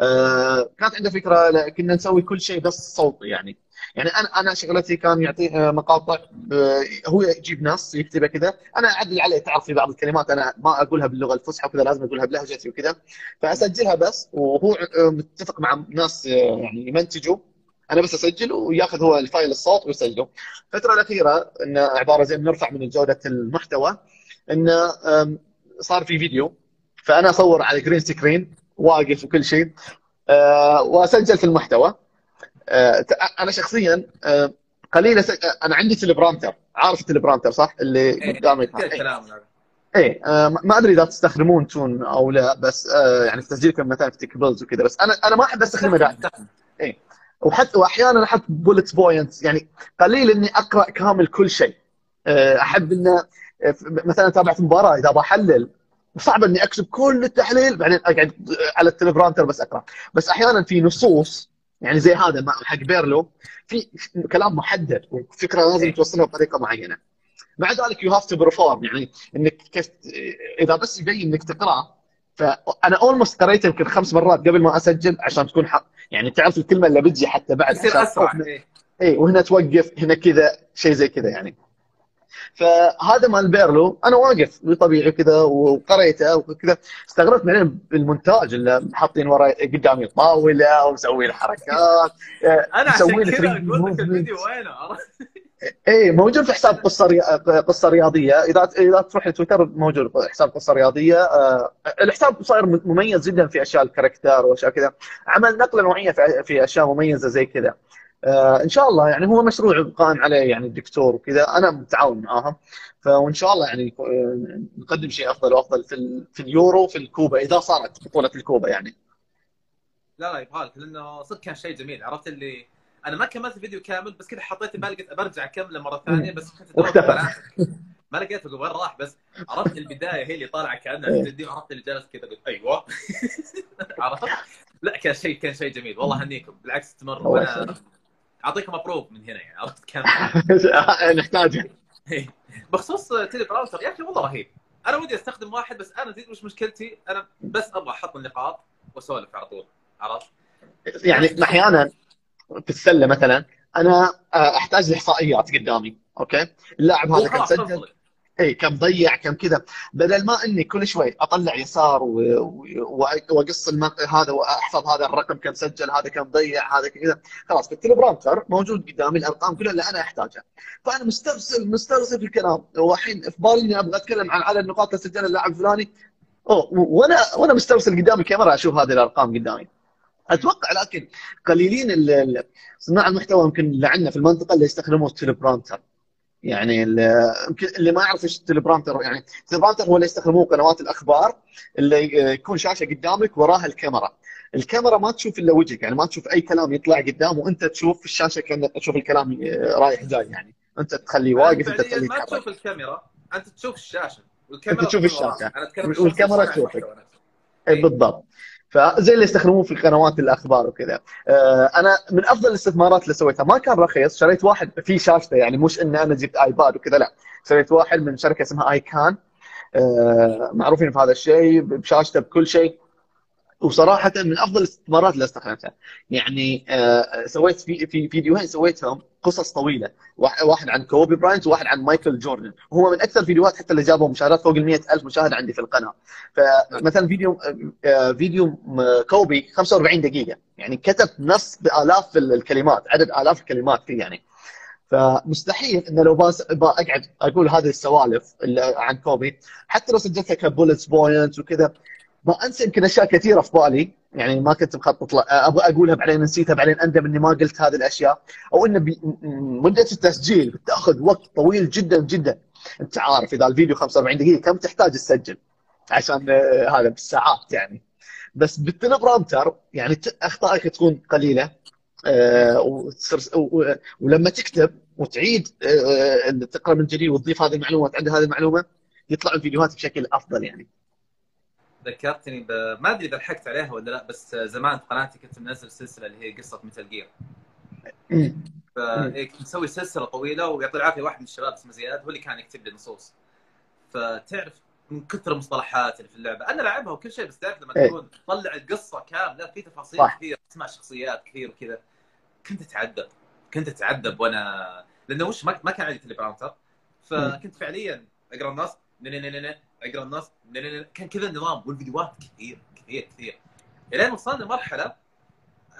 آه، كانت عنده فكرة كنا نسوي كل شيء بس صوتي يعني. يعني أنا أنا شغلتي كان يعطي آه، مقاطع آه، هو يجيب نص يكتبه كذا. أنا أعدل عليه تعرف في بعض الكلمات أنا ما أقولها باللغة الفصحى وكذا لازم أقولها بلهجتي وكذا. فأسجلها بس وهو آه، متفق مع ناس آه، يعني يمنتجوا أنا بس أسجل وياخذ هو الفايل الصوت ويسجله. الفترة الأخيرة انه عبارة زي نرفع من جودة المحتوى. إنه صار في فيديو فأنا أصور على green screen وأقف وكل شيء آه، وأسجل في المحتوى. آه، أنا شخصيا آه، قليل أس- أنا عندي teleprompter عارف ال teleprompter صح؟ اللي قدامي كذا كلام هذا. إيه آه، ما أدري إذا تستخدمون دون أو لا بس آه، يعني في تسجيلكم مثلا في تكبلز وكذا بس أنا أنا ما أحب استخدمه دائما. وحتى واحيانا أحط bullet points يعني قليل إني أقرأ كامل كل شيء. أحب إنه مثلا تابعت مباراة إذا بحلل صعب إني أكتب كل التحليل بعدين أقعد على ال teleprompter بس أقرأ. بس أحيانا في نصوص يعني زي هذا حق بيرلو في كلام محدد وفكرة لازم توصلها بطريقة معينة. مع ذلك you have to perform يعني إنك كيف إذا بس يبين إنك تقراه فأنا almost قريته يمكن خمس مرات قبل ما أسجل عشان تكون حق يعني تعرف الكلمة اللي بتجي حتى بعد يصير أسرع. إيه. اي وهنا توقف هنا كذا شيء زي كذا يعني. فهذا مال بيرلو أنا واقف طبيعي كذا وقريته وكذا استغربت بعدين بالمونتاج اللي حاطين وراي قدامي طاولة ومسوي الحركات (laughs) أنا عشان كذا 3D أقول لك. الفيديو وينه؟ (laughs) إيه موجود في حساب قصة ري... قصة رياضية إذا إذا تروح لتويتر موجود حساب قصة رياضية آه، الحساب صاير مميز جدا في أشياء ال character وأشياء كذا عمل نقلة نوعية في في أشياء مميزة زي كذا إن شاء الله يعني هو مشروع قائم عليه يعني الدكتور وكذا. أنا متعاون معاهم. فوان شاء الله يعني آه، نقدم شيء أفضل وأفضل في. في اليورو وفي الكوبا إذا صارت بطولة الكوبا يعني. لا لا يبغالك لأنه صدق كان شيء جميل. عرفت اللي أنا ما كملت الفيديو كامل بس كذا حطيت في بالي قلت برجع أكمله مرة ثانية بس كنت. على ما لقيته وين راح؟ بس عرفت البداية هي اللي طالعة كأنها إيه. الفيديو عرفت اللي جالس كذا قلت أيوه. (laughs) عرفت؟ لا كان شيء كان شيء جميل. والله هنيكم بالعكس وأنا يسلمك. أعطيكم approve من هنا يعني عرفت كم (laughs) نحتاجه بخصوص teleprompter يا أخي والله رهيب. أنا ودي أستخدم واحد بس أنا تدري وش مشكلتي. أنا بس أبغى أحط النقاط وأسولف على طول عرفت؟ يعني أحيانا في السلة مثلا أنا أحتاج لاحصائيات قدامي أوكي؟ اللاعب هذا وخلاص سجل. اي كم ضيع كم كذا. بدل ما إني كل شوي أطلع يسار وأقص. هذا وأحفظ هذا الرقم كم سجل هذا كم ضيع هذا كذا. خلاص في موجود قدامي الأرقام كلها اللي أنا أحتاجها. فأنا مسترسل مسترسل في الكلام. والحين في بالي إني أبغى أتكلم عن عدد النقاط اللي سجلها اللاعب الفلاني. أوه وأنا وأنا مسترسل قدام الكاميرا أشوف هذه الأرقام قدامي. أتوقع لكن قليلين صناع المحتوى يمكن عندنا في المنطقة اللي يستخدمون التليبرانتر يعني يمكن اللي ما يعرف إيش ال teleprompter يعني ال teleprompter هو اللي يستخدموه قنوات الأخبار اللي يكون شاشة قدامك وراها الكاميرا. الكاميرا ما تشوف إلا وجهك يعني ما تشوف أي كلام يطلع قدام وأنت تشوف الشاشة كأنك تشوف الكلام رايح جاي يعني أنت تخليه واقف أنت تخليه ما تشوف الكاميرا أنت تشوف الشاشة. والكاميرا أنت تشوف اتكلم والكاميرا عن تشوفك. اي بالضبط. فزي اللي يستخدموه في قنوات الأخبار وكذا. آه، أنا من أفضل الاستثمارات اللي سويتها ما كان رخيص شريت واحد في شاشته يعني مش إن أنا جبت iPad وكذا لا. شريت واحد من شركة اسمها اي كان معروفين في هذا الشيء بشاشته بكل شيء. وصراحة من أفضل الاستثمارات اللي استخدمتها. يعني آه، سويت في في فيديوهين سويتهم قصص طويلة. واحد عن كوبي براينت وواحد عن مايكل جوردن. وهو من أكثر فيديوهات حتى اللي جابوا مشاهدات فوق ال ألف مشاهدة عندي في القناة. فمثلا فيديو آه، فيديو م- كوبي 45 دقيقة. يعني كتب نص بآلاف ال- الكلمات عدد آلاف الكلمات فيه يعني. فمستحيل إنه لو بس أقعد أقول هذه السوالف عن كوبي. حتى لو سجلتها ك bullets point وكذا ما أنسى يمكن أشياء كثيرة في بالي. يعني ما كنت مخطط أبغى أقولها بعدين نسيتها بعدين أندم إني ما قلت هذه الأشياء. أو إنه مدة التسجيل بتأخذ وقت طويل جدا جدا. أنت عارف إذا الفيديو 45 دقيقة كم تحتاج تسجل؟ عشان آه، هذا بالساعات يعني. بس بال teleprompter يعني أخطائك تكون قليلة. آه، ولما تكتب وتعيد آه، تقرأ من جديد وتضيف هذه المعلومة وتعدل هذه المعلومة يطلع الفيديوهات بشكل أفضل يعني. ذكرتني ب... ما أدري إذا لحقت عليها ولا لا بس زمان في قناتي كنت منزل سلسلة اللي هي قصة مثل جير. فكنت مسوي سلسلة طويلة ويعطي العافية واحد من الشباب اسمه زياد هو اللي كان يكتب لي نصوص. فتعرف من كثر المصطلحات اللي في اللعبة أنا لعبها وكل شيء بس تعرف لما إيه. تكون تطلع القصة كاملة في تفاصيل صح. كثير اسماء شخصيات كثير وكذا كنت أتعذب كنت أتعذب وأنا لأنه وش ما, كان عندي teleprompter فكنت فعليا أقرأ النص أقرأ النص. كان كذا النظام والفيديوهات كثير كثير كثير. الين وصلنا لمرحلة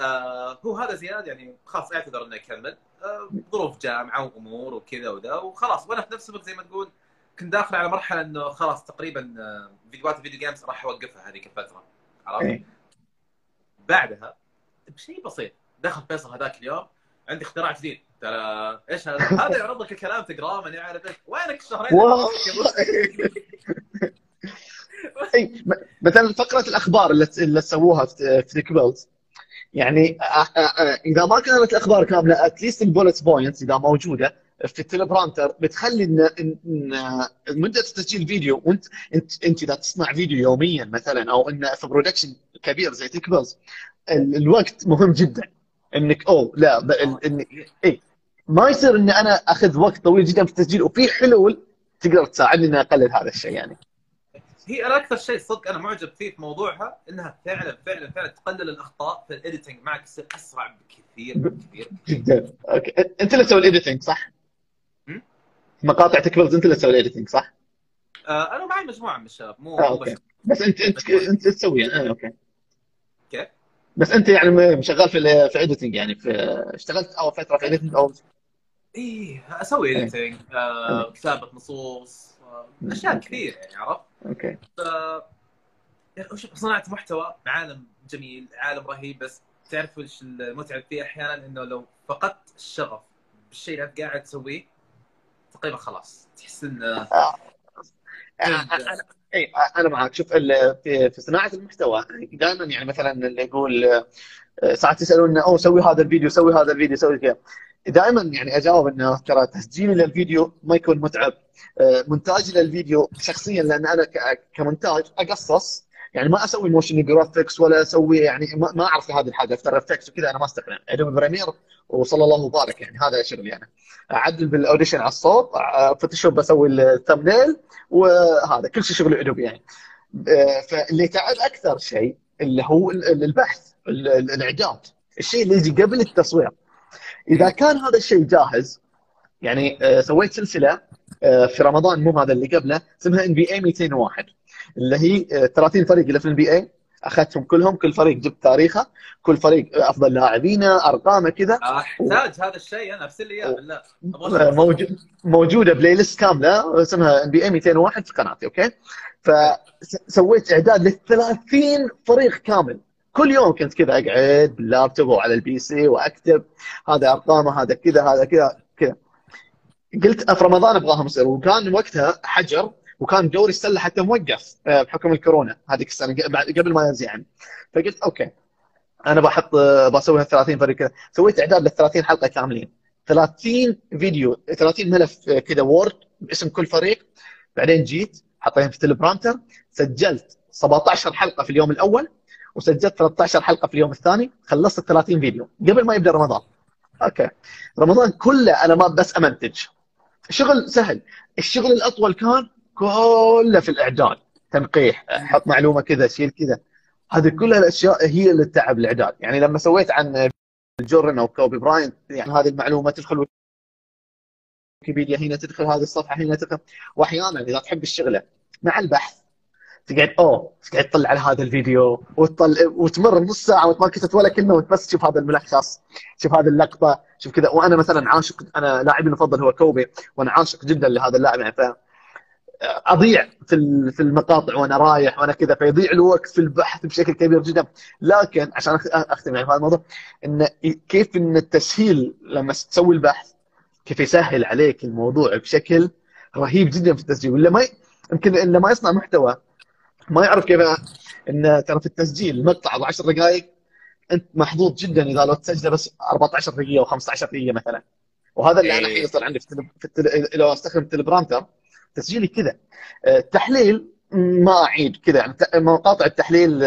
آه هو هذا زياد يعني خلاص اعتذر إنه يكمل. آه ظروف جامعة وأمور وكذا وذا وخلاص. وأنا في نفس الوقت زي ما تقول كنت داخل على مرحلة إنه خلاص تقريبا آه، فيديوهات الفيديو games راح أوقفها هذيك الفترة. عرفت؟ إيه. بعدها بشيء بسيط. دخل فيصل هذاك اليوم عندي اختراع جديد. ترى. إيش هذا؟ (laughs) هذا يعرض لك الكلام تقراه ماني عارف إيش. وينك الشهرين؟ أي مثلا فقرة الأخبار اللي اللي سووها في كبلز يعني إذا ما كانت الأخبار كاملة at least ال bullet points إذا موجودة في ال teleprompter بتخلي إن إن مدة تسجيل فيديو وأنت إنت إنت إذا تصنع فيديو يوميا مثلا أو انه في production كبير زي تكبلز الوقت مهم جدا. إنك اوه لا اي ما يصير إني أنا أخذ وقت طويل جدا في التسجيل وفي حلول تقدر تساعدني إني أقلل هذا الشيء يعني هي أنا أكثر شيء صدق أنا معجب فيه في موضوعها إنها فعلا فعلا فعلا تقلل الأخطاء في ال editing معك يصير أسرع بكثير بكثير جدا أوكي أنت اللي تسوي ال editing صح؟ مقاطع تكبرز أنت اللي تسوي ال editing صح؟ آه أنا معي مجموعة من الشباب مو آه، أوكي. بس انت انت أنت تسوي آه، أوكي كيف؟ بس أنت يعني شغال في في editing يعني في اشتغلت أول فترة في editing أو إيه أسوي editing آه، كتابة نصوص آه، أشياء كثير يعني عرفت؟ أوكي. ف يعني صناعة محتوى عالم جميل عالم رهيب بس تعرف وش المتعب فيه أحيانا؟ إنه لو فقدت الشغف بالشيء اللي أنت قاعد تسويه تقريبا خلاص تحس إنه آه. أنا اي أنا معك. شوف في صناعة المحتوى دائما يعني مثلا اللي يقول آه، ساعات يسألون أو سوي هذا الفيديو سوي هذا الفيديو سوي كذا. دائما يعني أجاوب إنه ترى تسجيلي للفيديو ما يكون متعب. آه، مونتاجي للفيديو شخصيا لأن أنا كمونتاج أقصص. يعني ما أسوي motion graphics ولا أسوي يعني ما أعرف هذه الحاجة After Effects وكذا أنا ما استخدم Adobe Premiere وصلى الله وبارك يعني هذا شغلي أنا. أعدل بال Audition على الصوت Photoshop بسوي ال thumbnail وهذا كل شيء شغل Adobe يعني. آه، فاللي تعب أكثر شيء اللي هو البحث الإعداد. الشيء اللي يجي قبل التصوير. إذا كان هذا الشيء جاهز يعني آه، سويت سلسلة آه، في رمضان مو هذا اللي قبله اسمها NBA 201 اللي هي 30 فريق اللي في ال NBA أخذتهم كلهم كل فريق جبت تاريخه كل فريق أفضل لاعبينه أرقامه كذا. أحتاج هذا الشيء أنا أرسل لي إياه بالله. موجود موجودة playlist كاملة اسمها NBA 201 في قناتي okay؟ فسويت إعداد لل 30 فريق كامل. كل يوم كنت كذا أقعد باللابتوب أو على ال PC وأكتب هذا ارقامه هذا كذا هذا كذا كذا. قلت في رمضان ابغاهم يصير وكان وقتها حجر وكان دوري السلة حتى موقف آه، بحكم الكورونا. هذيك السنة قبل ما ينزل يعني فقلت okay أنا بحط آه، بسوي 30 فريق كذا. سويت إعداد لل 30 حلقة كاملين. 30 فيديو 30 ملف آه، كذا Word باسم كل فريق. بعدين جيت حطيتهم في teleprompter سجلت 17 حلقة في اليوم الأول. وسجلت 13 حلقة في اليوم الثاني خلصت 30 فيديو قبل ما يبدأ رمضان. okay. رمضان كله أنا ما بس أمنتج. شغل سهل. الشغل الأطول كان كله في الإعداد. تنقيح حط معلومة كذا شيل كذا. هذه كلها الأشياء هي اللي تتعب الإعداد. يعني لما سويت عن جوردن أو كوبي براينت يعني هذه المعلومة تدخل ويكيبيديا هنا تدخل هذه الصفحة هنا تدخل. وأحيانا إذا تحب الشغلة مع البحث تقعد أوه تقعد تطلع على هذا الفيديو وتطلع وتمر نص ساعة وانت ما كتبت ولا كلمة بس تشوف هذا الملخص شوف هذه اللقطة شوف كذا. وأنا مثلا عاشق أنا لاعبي المفضل هو كوبي وأنا عاشق جدا لهذا اللاعب يعني ف أضيع في في المقاطع وأنا رايح وأنا كذا فيضيع الوقت في البحث بشكل كبير جدا. لكن عشان اختم يعني هذا الموضوع إن كيف إن التسهيل لما تسوي البحث كيف يسهل عليك الموضوع بشكل رهيب جدا في التسجيل؟ ولا ما يمكن اللي ما يصنع محتوى ما يعرف كيف إن ترى في التسجيل المقطع ب 10 دقائق أنت محظوظ جدا إذا لو تسجله بس 14 دقيقة أو 15 دقيقة مثلا. وهذا اللي أنا الحين يصير عندي في, التل... في التل... لو أستخدم التليبرامتر تسجيلي كذا. التحليل ما أعيد كذا. يعني مقاطع التحليل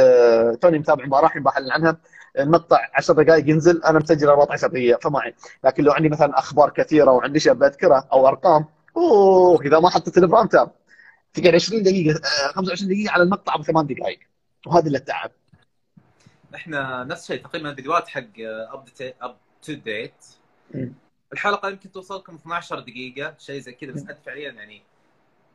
توني متابع مباراة بحلل عنها. المقطع 10 دقائق ينزل أنا مسجل 14 دقيقة فما أعيد. لكن لو عندي مثلا أخبار كثيرة وعندي شيء بذكره أو أرقام أوه إذا ما حطيت ال prompter تقعد 20 دقيقة 25 دقيقة على المقطع ابو ثمان دقائق. وهذا اللي التعب إحنا نفس الشيء تقريبا الفيديوهات حق Up To Date الحلقة يمكن توصلكم 12 دقيقة شيء زي كذا بس أنت فعليا يعني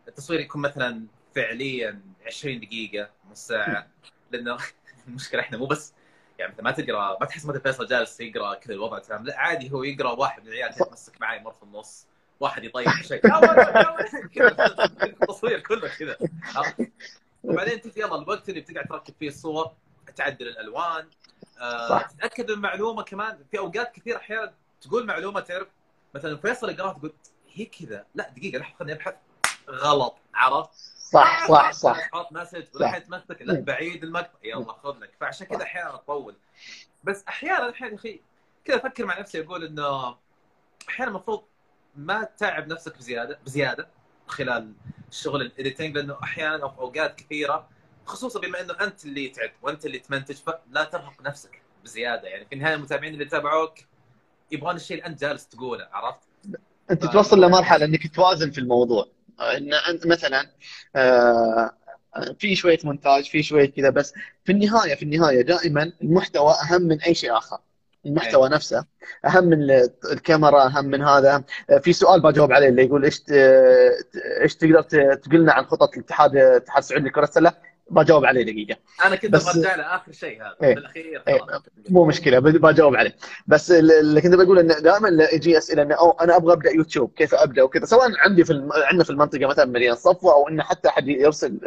التصوير يكون مثلا فعليا 20 دقيقة نص ساعة. لأنه (laughs) المشكلة إحنا مو بس يعني انت ما تقرأ ما تحس مثلا فيصل جالس يقرأ كذا الوضع تمام؟ لا عادي هو يقرأ واحد من العيال يتمسك معي مر في النص. واحد يطيح شيء. التصوير كله كذا. وبعدين تجي يلا الوقت اللي بتقعد تركب فيه الصور تعدل الألوان آه، تتأكد من المعلومة كمان. في أوقات كثير أحيانا تقول معلومة تعرف مثلا فيصل يقراها تقول هي كذا. لا دقيقة لحظه خليني أبحث. غلط عرفت؟ صح صح صح. تحط مسج ولا تمسك لا بعيد المقطع يلا خذ لك. فعشان كذا أحيانا تطول بس أحيانا أحيانا يا أخي كذا أفكر مع نفسي أقول إنه أحيانا المفروض ما تتعب نفسك بزياده بزيادة خلال شغل ال editing لأنه أحيانا أو في أوقات كثيرة خصوصا بما إنه أنت اللي تعد وأنت اللي تمنتج فلا ترهق نفسك بزيادة. يعني في النهاية المتابعين اللي يتابعوك يبغون الشيء اللي أنت جالس تقوله عرفت؟ أنت ف... توصل لمرحلة إنك توازن في الموضوع. إن أنت مثلا آه في شوية مونتاج في شوية كذا بس في النهايه في النهاية دائما المحتوى أهم من أي شيء آخر. المحتوى نفسه. أهم من الكاميرا أهم من هذا. في سؤال بجاوب عليه اللي يقول إيش إيش تقدر تقول لنا عن خطط الاتحاد الاتحاد السعودي لكرة السلة؟ بجاوب عليه دقيقة. أنا كنت برجع لاخر شيء هذا إيه. بالأخير إيه. مو مشكلة بجاوب عليه. بس اللي كنت بقول انه دائما يجي أسئلة انه أو أنا أبغى أبدأ يوتيوب كيف أبدأ وكذا. سواء عندي في الم... عندنا في المنطقة مثلا مليان صفوة أو إنه حتى حد يرسل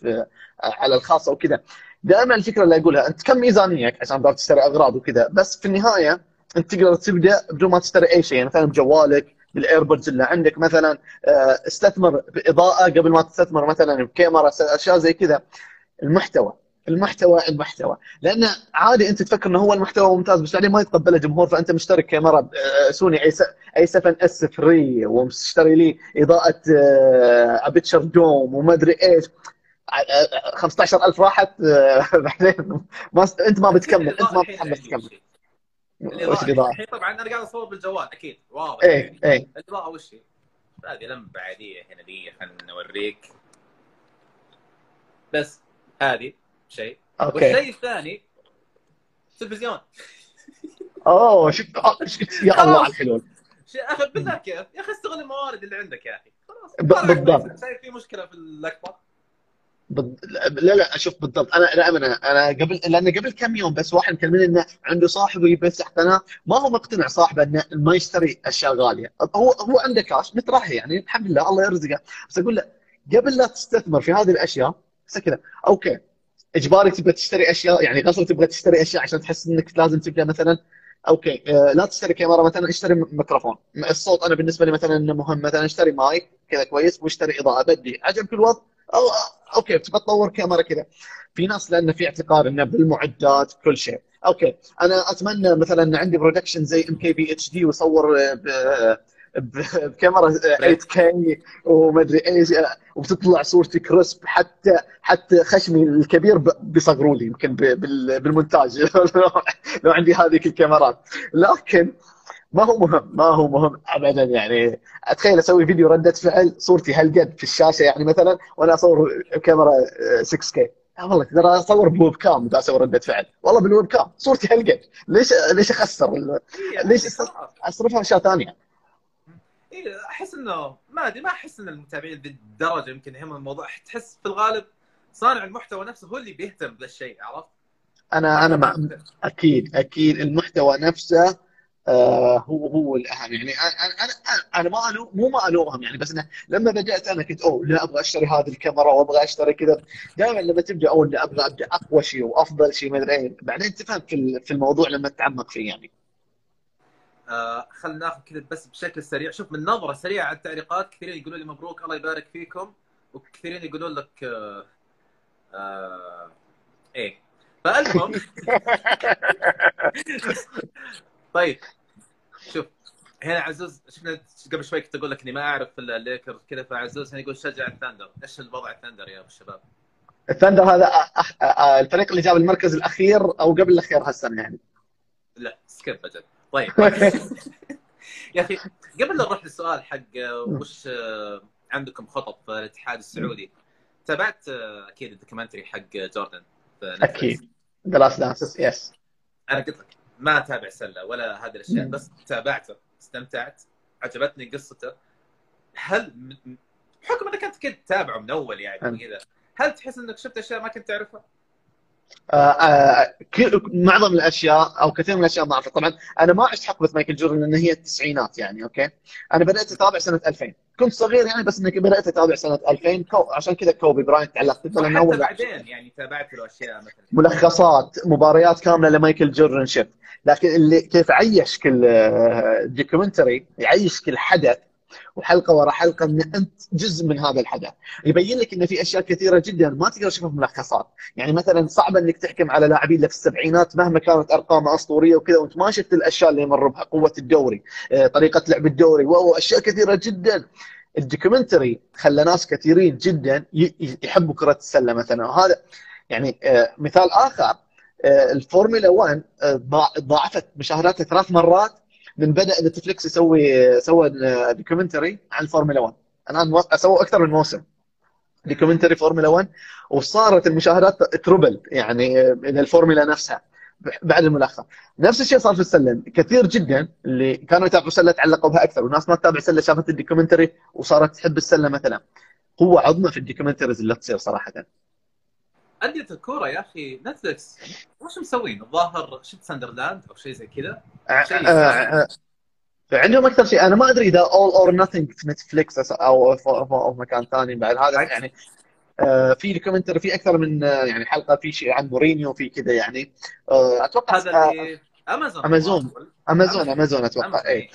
في... على الخاص أو كذا. دائما الفكرة اللي أقولها أنت كم ميزانيتك عشان تقدر تشتري أغراض وكذا بس في النهاية أنت تقدر تبدأ بدون ما تشتري أي شيء يعني مثلا بجوالك بال AirPods اللي عندك مثلا استثمر بإضاءة قبل ما تستثمر مثلا بكاميرا أشياء زي كذا. المحتوى المحتوى المحتوى. لأن عادي أنت تفكر إنه هو المحتوى ممتاز بس بعدين ما يتقبله الجمهور فأنت مشتري لك كاميرا Sony A A 7 S 3 ومشتري لي إضاءة Aputure dome وما أدري إيش. 15000 راحت (laughs) بعدين ما أنت ما بتكمل أنت ما بتتحمس تكمل. وش الاضاءه؟ الحين طبعا أنا قاعد أصور بالجوال أكيد. واضح. إيه إيه. الاضاءه وش هي؟ هذه لمبة عادية هنا دقيقة خلينا نوريك. بس هذه شيء. أوكي. والشيء الثاني تلفزيون. أوه شفت يا الله على الحلول. أخي بالله كيف يا أخي. استغل الموارد اللي عندك يا أخي. خلاص. بالضبط. شايف في مشكلة في اللقطه بد... لا لا أشوف بالضبط. أنا أنا أنا قبل لأن قبل كم يوم بس واحد مكلمني إنه عنده صاحب يفتح قناه ما هو مقتنع صاحبه إنه ما يشتري أشياء غالية. هو هو عنده كاش مترحي يعني الحمد لله الله يرزقه. بس أقول له قبل لا تستثمر في هذه الأشياء كذا. okay. إجباري تبغى تشتري أشياء يعني غصب تبغى تشتري أشياء عشان تحس إنك لازم تبدا مثلا okay. لا تشتري كاميرا مثلا اشتري ميكروفون. الصوت أنا بالنسبة لي مثلا إنه مهم مثلا اشتري مايك كذا كويس واشتري إضاءة بدي. عجبك الوضع أو okay تبغى تطور كاميرا كذا. في ناس لأنه في اعتقاد إنه بالمعدات كل شيء. okay أنا أتمنى مثلا عندي برودكشن زي ام كي بي اتش دي واصور بكاميرا 8K ومدري إيش وبتطلع صورتي crisp حتى حتى خشمي الكبير بيصغروا لي يمكن بالمونتاج. (laughs) لو عندي هذيك الكاميرات. لكن ما هو مهم ما هو مهم ابدا يعني. أتخيل أسوي فيديو ردة فعل صورتي هالقد في الشاشة يعني مثلا وأنا أصور بكاميرا 6K والله ترى أصور ب webcam اذا أسوي ردة فعل. والله بال webcam صورتي هالقد. ليش ليش أخسر؟ ليش أصرفها أشياء ثانية؟ أحس إنه ما أدري ما أحس إن المتابعين بالدرجه يمكن يهم الموضوع. تحس في الغالب صانع المحتوى نفسه هو اللي بيهتم بالشيء عرفت؟ أنا أنا مع أكيد أكيد المحتوى نفسه آه هو هو الأهم. يعني أنا أنا أنا ما الوم مو ما ألومهم يعني بس إنه لما بدأت أنا كنت أوه لا أبغى أشتري هذه الكاميرا وأبغى أشتري كذا. دائما لما تبدأ أوه لا أبغى أبدأ أقوى شيء وأفضل شيء ما أدري إيه. بعدين تفهم في في الموضوع لما تتعمق فيه يعني. آه خلينا ناخذ كذا بس بشكل سريع. شوف من نظرة سريعة على التعليقات كثيرين يقولوا لي مبروك الله يبارك فيكم وكثيرين يقولون لك آه آه إيه. فالمهم (laughs) (laughs) طيب شوف هنا عزوز شفنا قبل شوي كنت أقول لك إني ما أعرف الليكرز كذا فعزوز هنا يقول شجع الثاندر. إيش الوضع الثاندر يا أبو الشباب؟ الثندر هذا الفريق اللي جاب المركز الأخير أو قبل الأخير هالسنة يعني. لا skip أجل. طيب. (laughs) يا أخي قبل لا نروح للسؤال حق وش عندكم خطط في الاتحاد السعودي؟ تابعت أكيد ال documentary حق جوردن أكيد. The Last Dance yes أنا قلت لك. ما أتابع سلة ولا هذه الأشياء بس تابعته استمتعت عجبتني قصته. هل بحكم إنك أنت كنت تتابعه من أول يعني كذا هل تحس إنك شفت أشياء ما كنت تعرفها؟ آه آه معظم الأشياء أو كثير من الأشياء ما اعرفها طبعا أنا ما عشت حقبه مايكل جوردن لأن هي التسعينات يعني okay؟ أنا بدأت أتابع سنة 2000 كنت صغير يعني بس اني بدأت اتابع سنة 2000 كو... عشان كذا كوبي براينت تعلقت. لأنه اول بعدين يعني تابعت له أشياء مثلا. ملخصات مباريات كاملة لمايكل جوردن شفت لكن اللي كيف عيش كل documentary يعيش كل حدث وحلقة ورا حلقة ان أنت جزء من هذا الحدث. يبين لك إن في أشياء كثيرة جدا ما تقدر تشوفها في ملخصات. يعني مثلا صعب إنك تحكم على لاعبين في السبعينات مهما كانت ارقام أسطورية وكذا وأنت ما شفت الأشياء اللي يمر بها قوة الدوري طريقة لعب الدوري واشياء كثيرة جدا. ال documentary خلى ناس كثيرين جدا يحبوا كرة السلة مثلا. وهذا يعني مثال آخر الفورمولا 1 ضاعفت مشاهداتها ثلاث مرات من بدأ نتفلكس يسوي سوى documentary عن الفورمولا 1 الان سووا أكثر من موسم documentary فورمولا 1 وصارت المشاهدات triple يعني من الفورمولا نفسها بعد الملخص. نفس الشيء صار في السله كثير جدا اللي كانوا يتابعوا سله تعلقوا بها أكثر وناس ما تتابع سله شافت ال documentary وصارت تحب السلة مثلا. قوة عظمى في ال documentaries اللي تصير صراحة. أندية الكورة يا أخي نتفلكس وش مسوين؟ الظاهر شفت ساندرلاند أو شيء زي كذا؟ شيء عندهم أكثر شيء. أنا ما أدري إذا All or Nothing في نتفلكس أو أو مكان ثاني بعد هذا. يعني في documentary في أكثر من يعني حلقة في شيء عن مورينيو في كذا يعني. أتوقع هذا اللي امازون امازون امازون امازون أتوقع. اي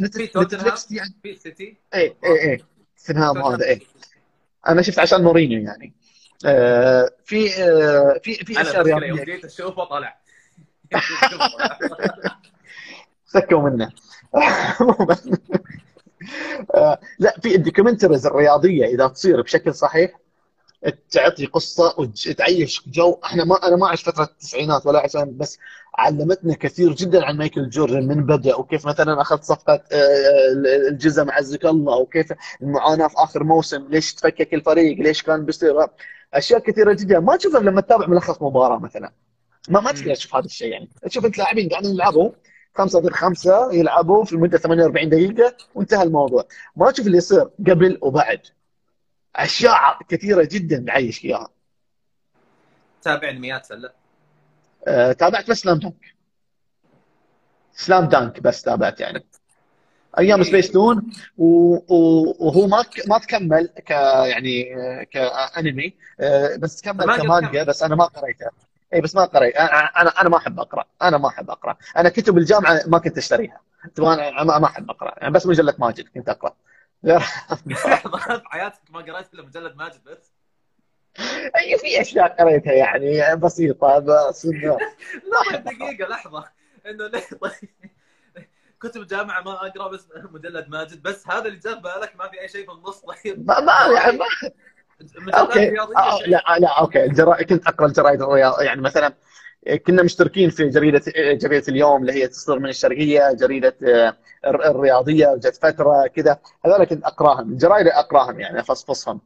نتفلكس يعني في سيتي اي اي اي في نهام هذا اي أنا شفت عشان مورينيو يعني. آه في آه في في أشياء رياضيه يوم جيت اشوفه طلع (laughs) سكوا منه. آه (laughs) لا في الدوكيومنتريز الرياضية إذا تصير بشكل صحيح تعطي قصة وتعيش جو. إحنا ما أنا ما عشت فترة التسعينات ولا عشان بس علمتنا كثير جدا عن مايكل جوردن من بدا وكيف مثلا أخذ صفقة الجزم عزك الله وكيف المعاناة في آخر موسم ليش تفكك الفريق ليش كان بيصير. أشياء كثيرة جدا. ما تشوفها لما تتابع ملخص مباراة مثلا. ما ما تقدر تشوف هذا الشيء يعني. تشوف أنت لاعبين قاعدين يلعبوا خمسة ضد خمسة يلعبوا في مدة 48 دقيقة وانتهى الموضوع. ما تشوف اللي يصير قبل وبعد. أشياء كثيرة جدا نعيش فيها تابع انميات هلا. أه تابعت بس سلام دانك. سلام دانك بس تابعت يعني. أيام سبيس تون وهو ما ما تكمل ك يعني كأنمي بس كمل كمانجا بس أنا ما قريته. اي بس ما قريت أنا أنا أنا ما أحب أقرأ. أنا ما أحب أقرأ. أنا كتب الجامعة ما كنت أشتريها. أنا ما أحب أقرأ. يعني بس مجلة ماجد كنت أقرأ. في (laughs) حياتك ما قريت إلا مجلد ماجد بس؟ (laughs) أي في أشياء قريتها يعني بسيطة بس (laughs) لا دقيقة لحظة. إنه ليه؟ طيب. كتب الجامعة ما أقرأ بس (laughs) مجلد ماجد بس هذا اللي جاب بالك ما في أي شيء في النص (laughs) طيب. ما ما يعني ما أوكي. آه لا لا أوكي. الجرا... كنت أقرأ الجرايد الرياض يعني مثلا كنا مشتركين في جريدة جريدة اليوم اللي هي تصدر من الشرقية جريدة الرياضية وجت فترة كذا. هذول كنت أقراهم الجرايد أقراهم يعني أفصفصهم.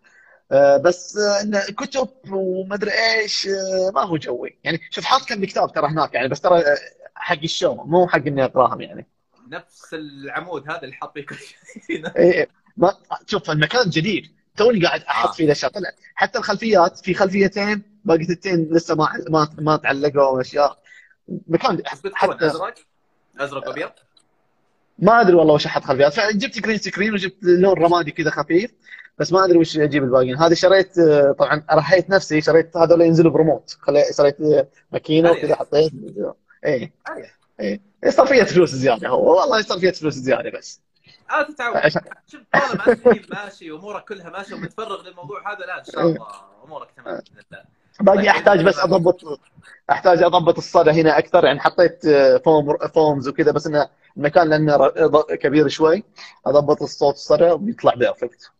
بس إن كتب وما أدري إيش ما هو جوي. يعني شوف حاط كم كتاب ترى هناك يعني بس ترى حق ال show مو حق إني أقراهم يعني. نفس العمود هذا اللي حاط فيه كل شيء. إيه ما شوف المكان جديد. توني قاعد أحط آه. في الاشياء طلع حتى الخلفيات في خلفيتين باقي ثنتين لسه ما ما ما تعلقوا اشياء مكان حتى أزرق؟ أزرق وابيض ما أدري والله وش أحط خلفيات. فجبت green screen وجبت لون رمادي كذا خفيف بس ما أدري وش أجيب الباقيين. هذه شريت آه، طبعا رحيت نفسي شريت هذول ينزلوا بريموت. خلي شريت آه، ماكينة وكذا حطيت. إيه. أيه. إيه صرفيه فلوس زيادة هو. والله صرفيه فلوس زيادة بس. آه تتعود. شوف طالما انت ماشي أمورك كلها ماشية ومتفرغ للموضوع هذا لا إن شاء الله أمورك تمام. باذن الله باقي أحتاج بس اضبط أحتاج أضبط الصدى هنا أكثر. يعني حطيت آه، foam foams وكذا بس انه المكان لأنه كبير شوي. أضبط الصوت الصدى وبيطلع perfect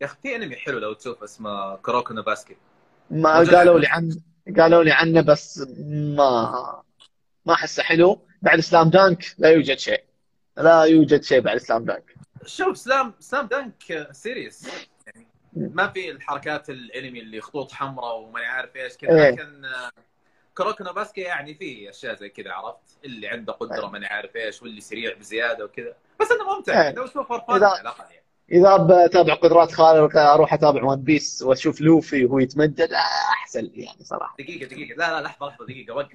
يا أخي في أنمي حلو لو تشوف اسمه Kuroko no Basket. ما. قالوا لي عنه قالوا لي عنه بس ما ما أحسه حلو. بعد سلام دانك لا يوجد شيء. لا يوجد شيء بعد سلام دانك شوف Slam Slam Dunk serious يعني ما في الحركات الانمي اللي خطوط حمراء وما عارف إيش كذا إيه. لكن آه، Kuroko no Basket يعني في أشياء زي كذا عرفت؟ اللي عنده قدرة إيه. ما عارف إيش واللي سريع بزيادة وكذا. بس إنه ممتع. إيه. لو تشوف for fun إذا- على الأقل يعني. إذا بتابع قدرات خارقه أروح أتابع One Piece وأشوف لوفي وهو يتمدد آه، أحسن يعني صراحة. دقيقة دقيقة. لا لا لحظة لحظة دقيقة. وقف.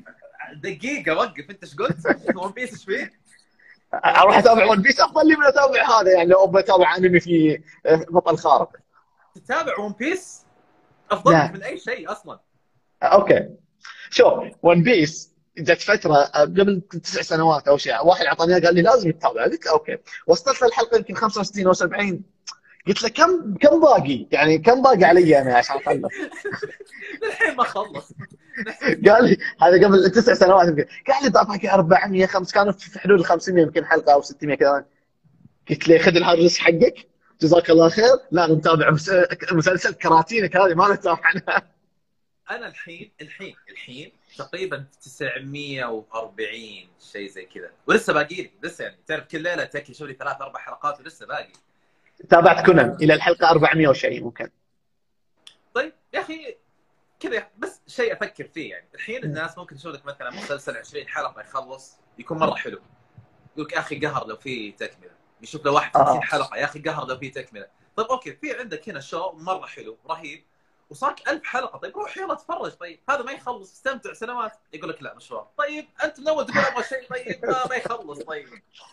دقيقة وقف. أنت إيش قلت؟ (laughs) One Piece إيش فيه؟ أروح أتابع One Piece أفضل لي من أتابع هذا يعني لو بتابع أنمي في بطل خارق. تتابع One Piece أفضل لا. من أي شيء أصلا. أوكي. شوف One Piece جت فترة قبل تسع سنوات أو شيء واحد أعطاني قال لي لازم تتابع. قلت له أوكي. وصلت للحلقة يمكن 65 أو 70 قلت له كم كم باقي؟ يعني كم باقي علي أنا عشان أخلص؟ (laughs) للحين ما خلص. (laughs) قال لي هذا قبل تسع سنوات يمكن. قال لي باقي 400 خمس كانوا في حدود ال 500 يمكن حلقة أو 600 كذا. قلت له خذ ال hard disk حقك جزاك الله خير. لا نتابع مس- مسلسل كراتينك هذه ما نتابع عنها. أنا الحين الحين الحين تقريبا 940 شيء زي كذا. ولسه باقي لي لسه يعني. تعرف كل ليلة تكي شوف لي ثلاث أربع حلقات ولسه باقي. تابعت كونان إلى الحلقة 400 وشيء ممكن. طيب يا أخي كذا بس شيء أفكر فيه يعني. الحين الناس ممكن تشوف لك مثلا مسلسل 20 حلقة يخلص يكون مرة حلو. يقول لك يا أخي قهر لو في تكملة. يشوف له 51 آه. حلقة يا أخي قهر لو في تكملة. طيب أوكي في عندك هنا show مرة حلو رهيب وصارك ألف حلقة. طيب روح يلا اتفرج طيب هذا ما يخلص استمتع سنوات. يقول لك لا مشوار طيب أنت من أول تقول أبغى شيء طيب ما, ما يخلص. طيب.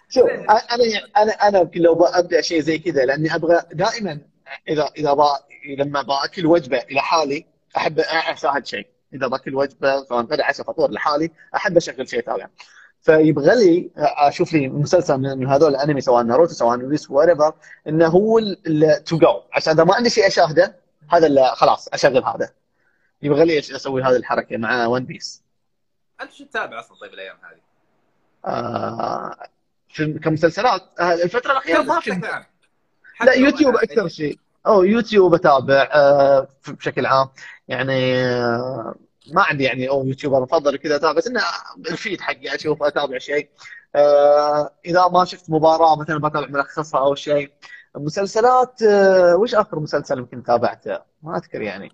شوف أنا أنا أنا يمكن لو ببدا شيء زي كذا لأني أبغى دائما إذا إذا با لما باكل وجبة إلى حالي أحب اشاهد شيء إذا باكل وجبه سواء غدا عشاء فطور لحالي أحب أشغل شيء ثاني. فيبغى لي أشوف لي مسلسل من هذول الأنمي سواء ناروتو سواء Piece what إنه هو to go عشان إذا ما عندي شيء أشاهده هذا اللي خلاص أشغل هذا. يبغى لي أسوي هذه الحركة مع One Piece أنت شو تتابع أصلا طيب الأيام هذه؟ آه كمسلسلات. آه الفترة الأخيرة ما في. لا يوتيوب أكثر شيء. أو يوتيوب أتابع آه، بشكل عام. يعني آه، ما عندي يعني أو YouTuber مفضل كذا أتابع بس إنه ال feed حقي أشوف أتابع شيء. آه، إذا ما شفت مباراة مثلا بتابع ملخصها أو شيء. مسلسلات وش آخر مسلسل يمكن تابعته؟ ما أذكر يعني.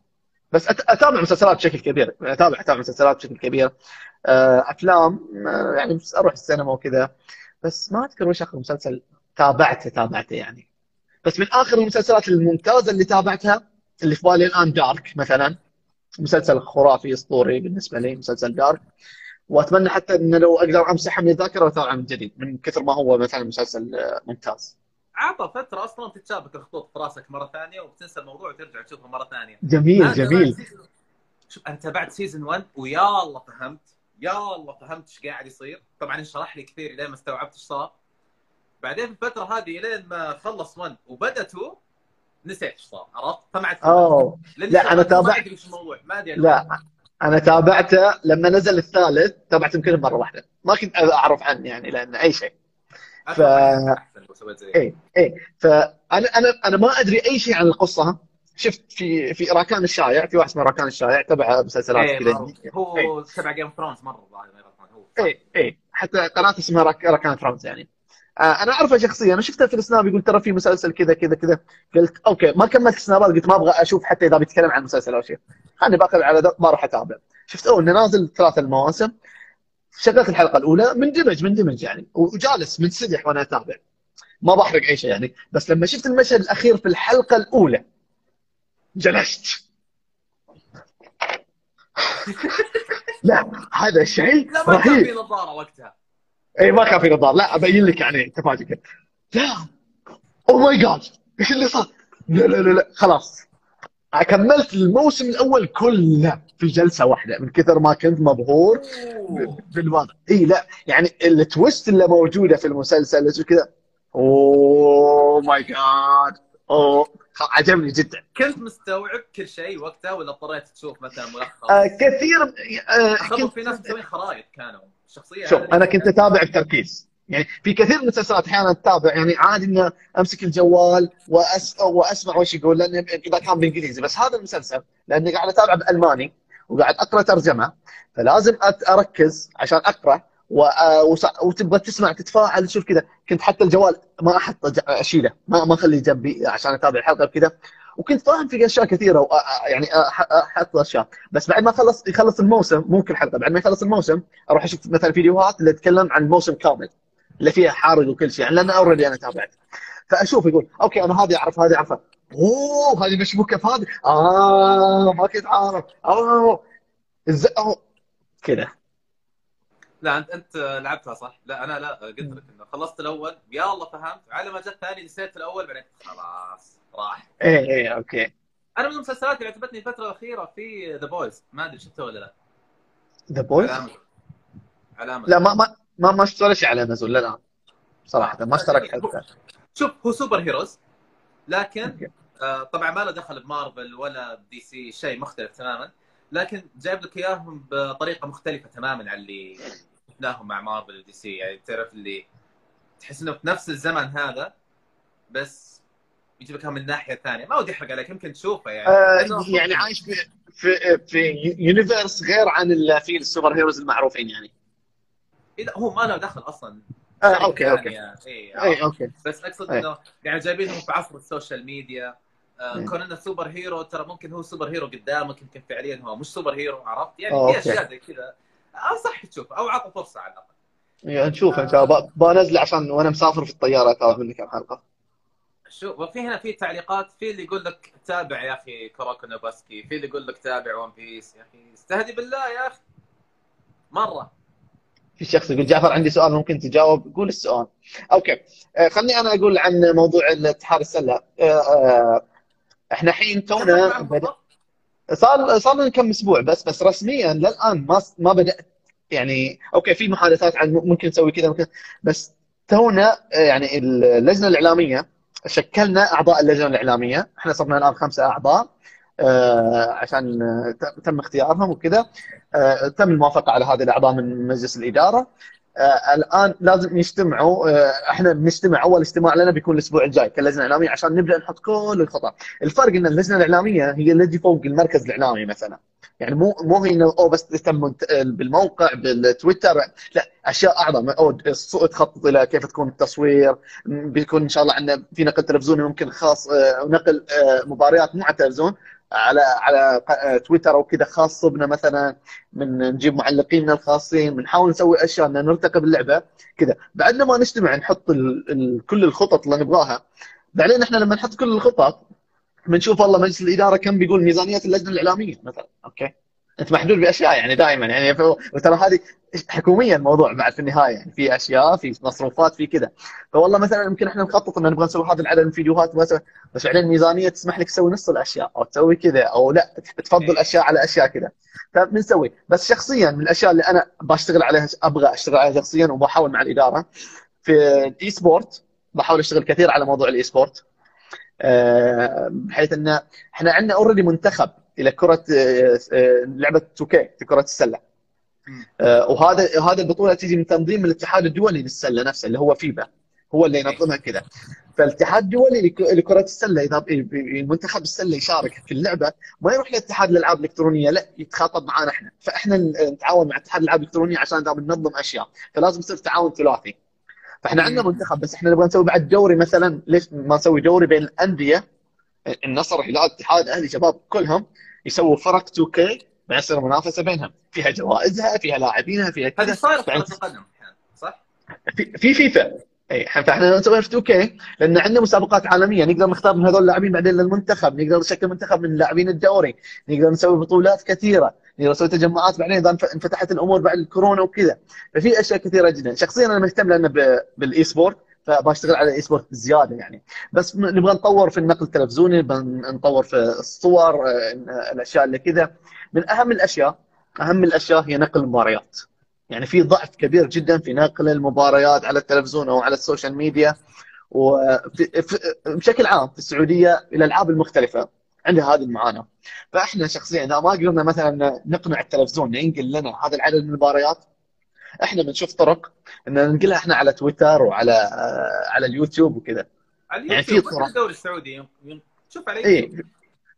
بس أتابع مسلسلات بشكل كبير. اتابع أتابع مسلسلات بشكل كبير. أفلام يعني بس أروح السينما وكذا. بس ما أذكر وش آخر مسلسل تابعته تابعته يعني. بس من آخر المسلسلات الممتازة اللي تابعتها اللي في بالي الآن دارك مثلا مسلسل خرافي أسطوري بالنسبة لي مسلسل دارك وأتمنى حتى انه لو أقدر امسحه من الذاكرة واتابعه من جديد من كثر ما هو مثلا مسلسل آه، ممتاز. عطى فترة أصلا تتشابك الخطوط في راسك مرة ثانية وتنسى الموضوع وترجع تشوفه مرة ثانية. جميل جميل. شوف أنا تابعت سيزون 1 ويا الله فهمت يا الله فهمت إيش قاعد يصير. طبعا انشرح لي كثير لين ما استوعبت إيش صار. بعدين في الفترة هذه لين ما خلص 1 وبدا 2 نسيت إيش صار عرفت؟ فما عاد اوه لا، ما تابعت- أدري إيش الموضوع ما أدري لا أنا تابعته لما نزل الثالث تابعته يمكن مرة واحدة. ما كنت أعرف عنه يعني لأن أي شيء. ف- زي إيه إيه. فانا أنا أنا ما أدري أي شيء عن القصة. شفت في في راكان الشايع في واحد اسمه راكان الشايع تبع مسلسلات إيه، كذا. معروف. إيه. هو تبع گيم مرة ما يغلطون هو إيه إيه. حتى قناة اسمها راك راكان فرونز يعني. أنا أعرفه شخصيا. أنا شفته في السناب يقول ترى في مسلسل كذا كذا كذا. قلت okay ما كملت السنابات قلت ما أبغى أشوف حتى إذا بيتكلم عن المسلسل أو شيء. خلني باخذ على ذوق ما راح اتابع شفت أوه إنه نازل ثلاث المواسم. شغلت الحلقة الأولى مندمج مندمج يعني. وجالس منسدح وأنا أتابع. ما بحرق أي شيء يعني. بس لما شفت المشهد الأخير في الحلقة الأولى جلست. (laughs) لا هذا شيء لا ما كان في نظارة وقتها. اي ما كان في نظار لا أبين لك يعني تفاجئ كذا لا. أو ماي جاد إيش اللي صار؟ لا لا لا لا. خلاص. كملت الموسم الأول كله في جلسة واحدة. من كثر ما كنت مبهور. بالوضع. اي لا. يعني ال twist اللي موجودة في المسلسل كذا. oh my جاد اوه عجبني جدا. كنت مستوعب كل شيء وقتها ولا اضطريت تشوف مثلا ملخص؟ آه كثير آه كنت في ناس مسوين خرائط كانوا. الشخصيه شوف أنا كنت أتابع بتركيز يعني في كثير من المسلسلات أحيانا أتابع يعني عادي اني أمسك الجوال وأس... وأسمع وش يقول لأن إذا كان بالانجليزي بس هذا المسلسل لأني قاعد أتابعه بألماني وقاعد أقرأ ترجمة فلازم أركز عشان أقرأ و... وص- وتبغى تسمع تتفاعل تشوف كذا. كنت حتى الجوال ما أحطه أشيله. ما ما أخليه جنبي عشان أتابع الحلقة بكذا وكنت فاهم في أشياء كثيرة يعني أحط أشياء. بس بعد ما خلص يخلص الموسم مو كل حلقة بعد ما يخلص الموسم أروح أشوف مثلا فيديوهات اللي تتكلم عن الموسم كامل اللي فيها حارق وكل شيء يعني لأن already أنا تابعت. فأشوف يقول okay أنا هذه أعرف هذه أعرفها. أوه هذه مشبوكه في هذه. آه ما كنت عارف. اوه إز... أوه. كذا. لا انت أنت لعبتها صح؟ لا أنا لا قلت لك إنه خلصت الأول يا الله فهمت. على ما جاء الثاني نسيت الأول بعدين خلاص. راح. إيه إيه okay. أنا من المسلسلات اللي عجبتني الفترة الأخيرة في The Boys ما أدري شفته ولا لا. The Boys علامة. علامة. لا ما ما ما ما شيء على أمازون لا لا. صراحة ما اشترك حتى. شوف هو superheroes لكن. آه طبعا ما له دخل بمارفل ولا ب DC شيء مختلف تماما. لكن جايب لك إياهم بطريقة مختلفة تماما عن اللي شفناهم مع Marvel و DC. يعني تعرف اللي تحس إنه في نفس الزمن هذا بس يجيب لك من الناحيه الثانية ما ودي أحرق عليك يمكن تشوفه يعني. آه يعني عايش في في في universe غير عن في ال superheroes المعروفين يعني. إذا هو ما له دخل أصلا. آه okay okay. إيه، اي okay. بس أقصد أي. إنه يعني جايبينهم في عصر ال social media. آه أي. كون إنه superhero ترى ممكن هو superhero قدامك يمكن فعليا هو مش superhero عرفت؟ يعني في okay. أشياء زي كذا. انصحك تشوف أو عطوا فرصة على الأقل. يعني نشوف إن شاء الله. ب- بنزله عشان وأنا مسافر في الطيارة اتابع منك كم حلقه شو وفي هنا في تعليقات في اللي يقول لك تابع يا أخي كوروكو نو باسكي في اللي يقول لك تابع ون بيس يا أخي. استهدي بالله يا أخي. مرة. في شخص يقول جعفر عندي سؤال ممكن تجاوب؟ قول السؤال. okay. آه خلني أنا أقول عن موضوع الاتحاد السلة. آه آه إحنا الحين تونا بدأ صار صار لنا كم أسبوع بس بس رسميا للآن ما ما بدأت. يعني okay في محادثات عن ممكن نسوي كذا ممكن بس تونا يعني اللجنة الإعلامية شكلنا أعضاء اللجنة الإعلامية. إحنا صرنا الآن خمسة أعضاء آه، عشان تم اختيارهم وكذا. آه، تم الموافقة على هذه الأعضاء من مجلس الإدارة. آه، الآن لازم يجتمعوا إحنا بنجتمع أول اجتماع لنا بيكون الأسبوع الجاي كلجنة إعلامية عشان نبدأ نحط كل الخطط. الفرق إن اللجنة الإعلامية هي اللي فوق المركز الإعلامي مثلا. يعني مو مو هي إنه أوه بس تهتم بالموقع بالتويتر لا أشياء أعظم. أو تخطط إلى كيف تكون التصوير. بيكون إن شاء الله عندنا في نقل تلفزيوني ممكن خاص آه، نقل آه، مباريات مو على التلفزيون على على آه، تويتر أو كذا خاص بنا مثلا. من نجيب معلقيننا الخاصين. بنحاول نسوي أشياء ان نرتقي باللعبة كذا. بعدنا ما نجتمع نحط. كل الخطط اللي نبغاها. بعدين إحنا لما نحط كل الخطط بنشوف والله مجلس الإدارة كم بيقول ميزانيه اللجنة الإعلامية مثلا. أوكي؟ أنت محدود بأشياء يعني دائما. يعني وترى هذه حكوميا الموضوع بعد في النهاية. يعني في أشياء في مصروفات في كذا. فوالله مثلا يمكن إحنا نخطط إن نبغى نسوي هذا العدد من الفيديوهات بس بعدين الميزانيه تسمح لك تسوي نص الأشياء أو تسوي كذا أو لا تفضل إيه. أشياء على أشياء كذا. فبنسوي. بس شخصيا من الأشياء اللي أنا بشتغل عليها أبغى أشتغل عليها شخصيا وبحاول مع الإدارة في ال esport بحاول أشتغل كثير على موضوع ال esport بحيث إن إحنا عندنا already منتخب إلى كرة آه، آه، لعبة 2K في كرة السلة. آه، وهذا هذا البطولة تيجي من تنظيم الاتحاد الدولي للسلة نفسه اللي هو فيبا هو اللي ينظمها كذا. فالاتحاد الدولي لك- لكرة السلة إذا ب- المنتخب السلة يشارك في اللعبة ما يروح لاتحاد الألعاب الإلكترونية لا يتخاطب معنا إحنا. فإحنا نتعاون مع اتحاد الألعاب الإلكترونية عشان ذا بننظم أشياء. فلازم يصير تعاون ثلاثي. فإحنا عندنا منتخب بس إحنا نبغى نسوي بعد دوري مثلا ليش ما نسوي دوري بين الأندية؟ النصر هلال اتحاد أهلي شباب كلهم يسووا فرق 2K بعدين يصير منافسه بينهم. فيها جوائزها فيها لاعبينها فيها هذه كذا صايرة في كرة القدم صح؟ في في فيفا. اي فإحنا نسويها في 2 كي لأن عندنا مسابقات عالمية. نقدر نختار من هذول اللاعبين بعدين للمنتخب. نقدر نشكل منتخب من لاعبين الدوري. نقدر نسوي بطولات كثيرة. نقدر نسوي تجمعات بعدين إذا انفتحت الأمور بعد الكورونا وكذا. ففي أشياء كثيرة جدا. شخصيا أنا مهتم لأن بال esport فبشتغل على ال esport بزياده يعني. بس نبغى نطور في النقل التلفزيوني نطور في الصور آه، الأشياء اللي كذا. من أهم الأشياء أهم الأشياء هي نقل المباريات. يعني في ضعف كبير جدا في نقل المباريات على التلفزيون أو على ال social media. وبشكل عام في السعودية الألعاب المختلفة. عندها هذه المعاناة. فإحنا شخصيا إذا ما قدرنا مثلا نقنع التلفزيون ينقل لنا هذا العدد من المباريات إحنا بنشوف طرق إن ننقلها إحنا على تويتر وعلى على اليوتيوب وكذا. يعني في طرق. الدوري السعودي شوف على إيه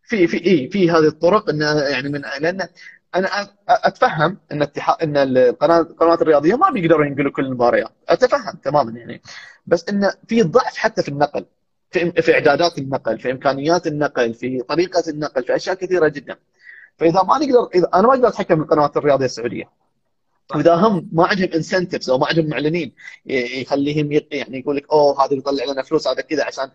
في في اي في هذه الطرق إن يعني من لأن أنا أتفهم إن اتحاد إن القنوات الرياضية ما بيقدروا ينقلوا كل المباريات. أتفهم تماما يعني. بس انه في ضعف حتى في النقل. في في إعدادات النقل في إمكانيات النقل في طريقة النقل في أشياء كثيرة جدا. فإذا ما نقدر إذا أنا ما أقدر أتحكم بالقنوات الرياضيه السعودية. واذا هم ما عندهم انسنتفز أو ما عندهم معلنين يخليهم يعني يقول لك أوه هذا بيطلع لنا فلوس هذا كذا عشان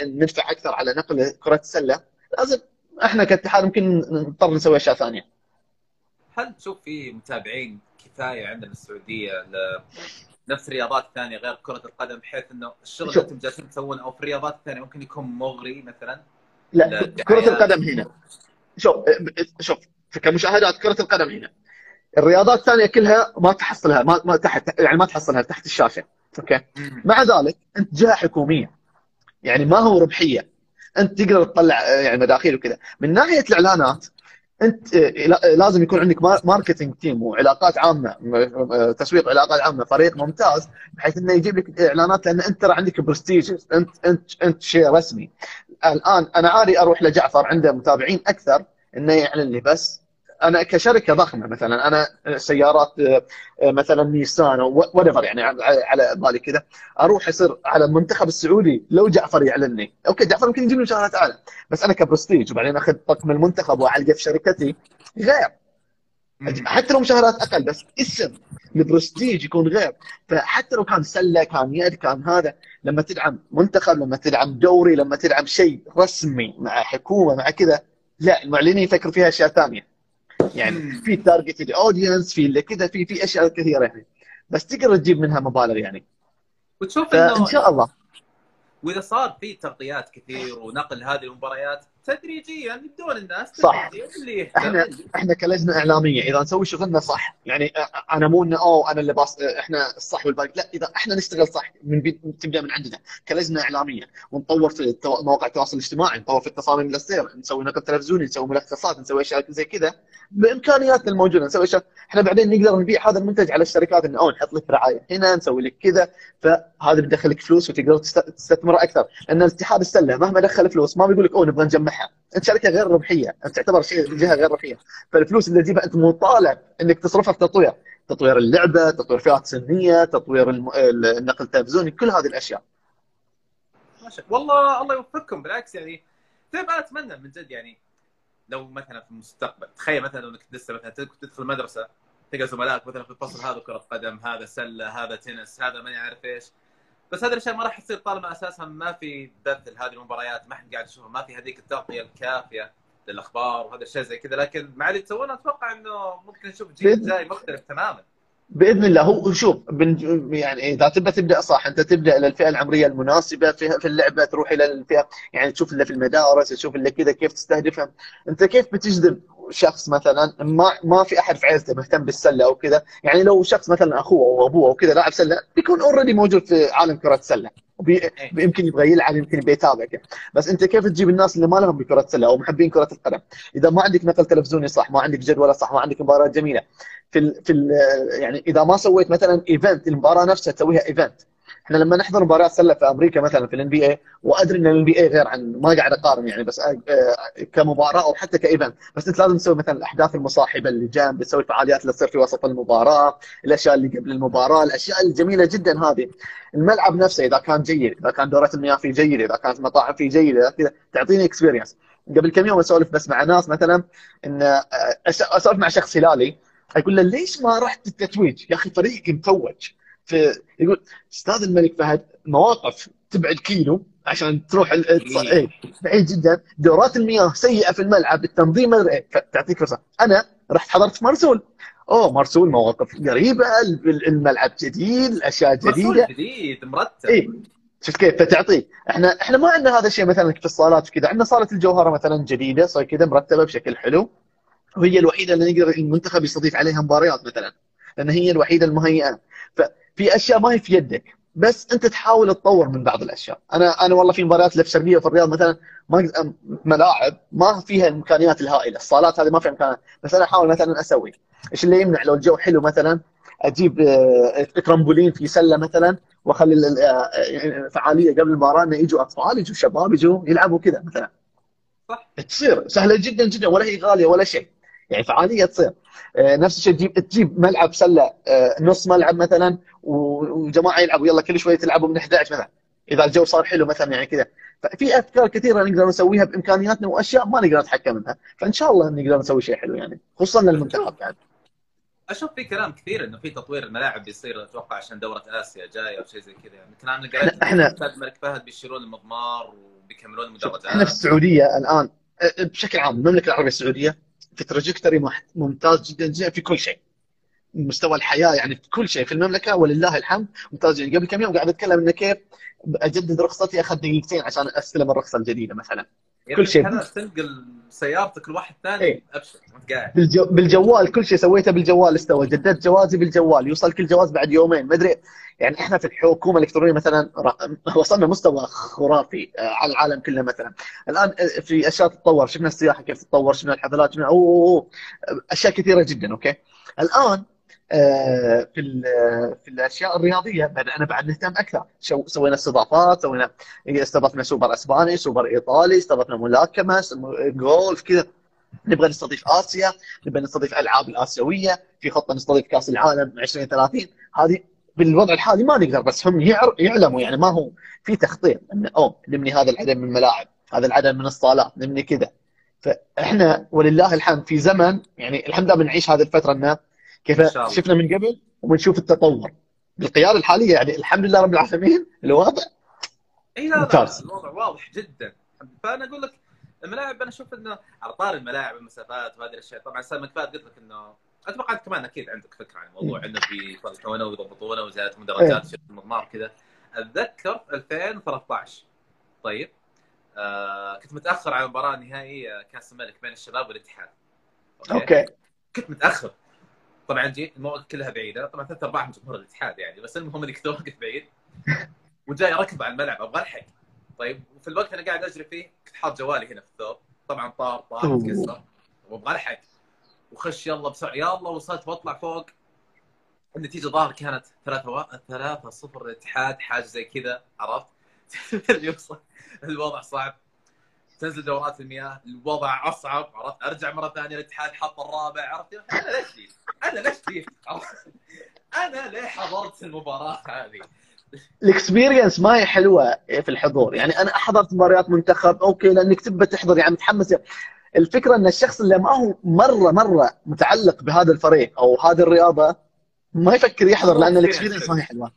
ندفع أكثر على نقل كرة السلة. لازم إحنا كاتحاد ممكن نضطر نسوي أشياء ثانية. هل تشوف في متابعين كفاية عندنا السعودية نفس الرياضات الثانية غير كرة القدم بحيث إنه الشغل اللي أنتم جالسين تسوونه أو في الرياضات الثانية ممكن يكون مغري مثلا؟ لا كرة القدم هنا. شوف شوف كمشاهدات كرة القدم هنا. الرياضات الثانية كلها ما تحصلها ما, ما تحت يعني ما تحصلها تحت الشاشة okay؟ مع ذلك أنت جهة حكومية. يعني ما هو ربحية. أنت تقدر تطلع يعني مداخيل وكذا. من ناحية الإعلانات انت لازم يكون عندك marketing team وعلاقات عامة تسويق علاقات عامة فريق ممتاز بحيث إنه يجيب لك إعلانات لأن أنت ترى عندك برستيج أنت أنت أنت شيء رسمي. الآن أنا عادي أروح لجعفر عنده متابعين أكثر إنه يعلن لي بس. أنا كشركة ضخمة مثلا أنا سيارات آه، مثلا نيسان أو يعني على بالي كذا أروح اصير على المنتخب السعودي لو جعفر يعلنني. okay جعفر يمكن يجيب لي مشاهدات اعلى بس أنا كبرستيج وبعدين أخذ طقم المنتخب وأعلقه في شركتي غير. حتى لو مشاهدات أقل بس اسم البرستيج يكون غير. فحتى لو كان سلة كان يد كان هذا لما تدعم منتخب لما تدعم دوري لما تدعم شيء رسمي مع حكومة مع كذا لا المعلنين يفكروا فيها أشياء ثانية. يعني في target audience في اللي كذا في في أشياء كثيرة يعني. بس تقدر تجيب منها مبالغ يعني. وتشوف إنه ان شاء الله. وإذا صار في تغطيات كثير ونقل هذه المباريات تدريجيا يبدون الناس صح. اللي إحنا إحنا كلجنة إعلامية إذا نسوي شغلنا صح يعني أنا مو إنه أوه أنا اللي باص إحنا الصح والباقي لا إذا إحنا نشتغل صح من بي... تبدأ من عندنا. كلجنة إعلامية ونطور في مواقع التواصل الاجتماعي نطور في التصاميم للسير نسوي نقل تلفزيوني نسوي ملخصات نسوي أشياء زي كذا بإمكانياتنا الموجودة نسوي أشياء. إحنا بعدين نقدر نبيع هذا المنتج على الشركات إنه أوه نحط لك رعاية هنا نسوي لك كذا. فهذا بيدخلك فلوس وتقدر تستثمر أكثر. لأن الاتحاد السلة مهما دخل فلوس ما بيقول لك أوه نبغى نجمعها انت شركه غير ربحية انت تعتبر شيء جهة غير ربحية. فالفلوس اللي تجيبها أنت مطالب إنك تصرفها في تطوير. تطوير اللعبة تطوير فئات سنية تطوير النقل التلفزيوني كل هذه الأشياء. ما والله الله يوفقكم. بالعكس يعني طيب أنا أتمنى من جد يعني لو مثلا في المستقبل تخيل مثلا إنك لسه مثلا تدخل مدرسه تلقى زملائك مثلا في الفصل هذا كرة قدم هذا سلة هذا تنس هذا ما يعرف إيش. بس هذه الاشياء ما راح تصير طالما أساسا ما في بث لهذه المباريات ما حد قاعد يشوفها ما في هذيك التغطية الكافية للأخبار وهذا الشيء زي كذا. لكن مع اللي تسوونه أتوقع إنه ممكن نشوف جيل جاي مختلف تماما. بإذن الله. هو شوف يعني إذا تبى تبدأ صح أنت تبدأ إلى الفئة العمرية المناسبة في في اللعبة تروح إلى الفئه يعني تشوف اللي في المدارس تشوف اللي كذا كيف تستهدفهم. أنت كيف بتجذب شخص مثلا ما ما في أحد في عائلته مهتم بالسلة أو كذا يعني لو شخص مثلا أخوه أو أبوه أو كذا لاعب سلة بيكون اوريدي موجود في عالم كرة السلة. يمكن يبغى يلعب يمكن يبغى يتابع بس أنت كيف تجيب الناس اللي ما لهم بكرة السلة أو محبين كرة القدم؟ إذا ما عندك نقل تلفزيوني صح ما عندك جدول صح ما عندك مباراة جميلة في ال في ال يعني إذا ما سويت مثلا event المباراة نفسها تسويها event إحنا لما نحضر مباريات سلة في أمريكا مثلا في ال NBA وأدري إن ال NBA غير عن ما قاعد أقارن يعني بس آه، كمباراة أو حتى ك event. بس أنت لازم تسوي مثلا الأحداث المصاحبة اللي جنب تسوي الفعاليات اللي تصير في وسط المباراة الأشياء اللي قبل المباراة الأشياء الجميلة جدا هذه. الملعب نفسه إذا كان جيد إذا كان دورات المياه فيه جيدة إذا كانت المطاعم فيه جيدة كذا تعطيني اكسبيرينس قبل كم يوم أسولف بس مع ناس مثلا إن آه، أسولف مع شخص هلالي أقول له ليش ما رحت التتويج؟ يا أخي فريقك متوج. في يقول أستاذ الملك فهد مواقف تبعد كيلو عشان تروح إيه. إيه. بعيد جدا دورات المياه سيئة في الملعب التنظيم إيه. تعطيك فرصة. أنا رحت حضرت مرسول. أوه مرسول مواقف قريبة ال- الملعب جديد الأشياء مرسول جديدة. جديد مرتب. اي شفت كيف؟ فتعطيك إحنا إحنا ما عندنا هذا الشيء مثلا في الصالات وكذا. عندنا صالة الجوهرة مثلا جديدة صار كذا مرتبة بشكل حلو. وهي الوحيدة اللي نقدر المنتخب يستضيف عليها مباريات مثلا لأن هي الوحيدة المهيئة. ففي أشياء ما هي في يدك بس أنت تحاول تطور من بعض الأشياء. أنا أنا والله في مباريات اللي في الشرقيه وفي الرياض مثلا ما ملاعب ما فيها الإمكانيات الهائلة الصالات هذه ما فيها إمكانيات بس أنا أحاول مثلا أسوي. إيش اللي يمنع لو الجو حلو مثلا أجيب آه، ترامبولين في سلة مثلا وأخلي ال- آه، يعني فعالية قبل المباراة إنه يجوا أطفال يجوا شباب يجوا يلعبوا كذا مثلا. صح. تصير سهلة جدا جدا ولا هي غالية ولا شيء. يعني فعاليه تصير. آه، نفس الشيء تجيب تجيب ملعب سلة آه، نص ملعب مثلا وجماعة يلعبوا يلا كل شوية تلعبوا من 11 مثلا. إذا الجو صار حلو مثلا يعني كذا. ففي أفكار كثيرة نقدر نسويها بإمكانياتنا وأشياء ما نقدر نتحكم منها فإن شاء الله نقدر نسوي شيء حلو يعني خصوصا للمنتخب بعد. أشوف في كلام كثير إنه في تطوير الملاعب بيصير أتوقع عشان دورة آسيا جاية أو شيء زي كذا يعني. كلام اللي إحنا- أستاذ الملك فهد بيشيلون المضمار وبيكملون المدرجات إحنا في السعودية الآن أه، بشكل عام المملكة العربية السعودية في تراجكتوري ممتاز جدا جدا في كل شيء. مستوى الحياة يعني في كل شيء. في المملكة ولله الحمد. ممتاز جدا. قبل كم يوم قاعد أتكلم إنه كيف أجدد رخصتي أخذ دقيقتين عشان أستلم الرخصة الجديدة مثلا. يعني كل شيء. هذا تنقل سيارتك لواحد ثاني إيه. ابشر قاعد بالجو... بالجوال كل شيء سويته بالجوال استوى. جددت جوازي بالجوال. يوصل كل جواز بعد يومين. ما أدري يعني إحنا في الحكومة الإلكترونية مثلا وصلنا مستوى خرافي آه، على العالم كله مثلا. الآن آه، في أشياء تتطور شفنا السياحة كيف تتطور شفنا الحفلات شفنا أوه أوه أوه. أشياء كثيرة جدا أوكي؟ الآن آه، في في الأشياء الرياضية بدأنا بعد نهتم أكثر. سوينا استضافات سوينا استضفنا سوبر إسباني سوبر إيطالي استضفنا ملاكمة جولف كذا. نبغى نستضيف آسيا نبغى نستضيف ألعاب الآسيوية في خطة نستضيف كأس العالم 2030 هذه بالوضع الحالي ما نقدر بس هم يعلموا يعني ما هو في تخطيط انه أوه نبني هذا العدد من الملاعب هذا العدد من الصالات نبني كذا فإحنا ولله الحمد في زمن يعني الحمد لله بنعيش هذه الفترة انه كيف. شفنا من قبل وبنشوف التطور بالقيادة الحالية يعني الحمد لله رب العالمين الوضع إي لا ممتاز. الوضع واضح جدا فأنا أقول لك الملاعب أنا أشوف إنه على طار الملاعب المسافات وهذه الأشياء طبعا أستاذ مكفاد قلت لك إنه أتوقع أنت كمان أكيد عندك فكرة عن الموضوع. انه بيصلحونه ويضبطونه وزيادة مدرجات شفت المضمار كذا. أتذكر 2013 طيب. آه كنت متأخر على المباراه النهائيه كأس الملك بين الشباب والاتحاد. أوكي؟ كنت متأخر. طبعا جيت المواقف كلها بعيدة. طبعا ثلاث ارباع من جمهور الاتحاد يعني. بس المهم اني كنت واقف بعيد. (laughs) وجاي ركض على الملعب. أبغى الحق طيب. وفي الوقت أنا قاعد أجري فيه كنت حاط جوالي هنا في الثوب. طبعا طار طار. تكسر وابغى الحق وخش يلا بسرعة يلا وصلت واطلع فوق النتيجة ظاهر كانت 3 و... 3 0 الاتحاد حاجة زي كذا عرفت؟ (laughs) الوضع صعب تنزل دورات المياه الوضع أصعب عرفت أرجع مرة ثانية الاتحاد حط الرابع عرفت أنا ليش جيت؟ أنا ليش؟ عرفت؟ أنا ليه حضرت المباراة هذه؟ ال experience ما هي حلوة في الحضور يعني أنا حضرت مباريات منتخب أوكي لأنك تبى تحضر يعني متحمس الفكرة أن الشخص اللي ما هو مرة مرة متعلق بهذا الفريق أو هذه الرياضة ما يفكر يحضر لأن ال experience ما هي حلوة.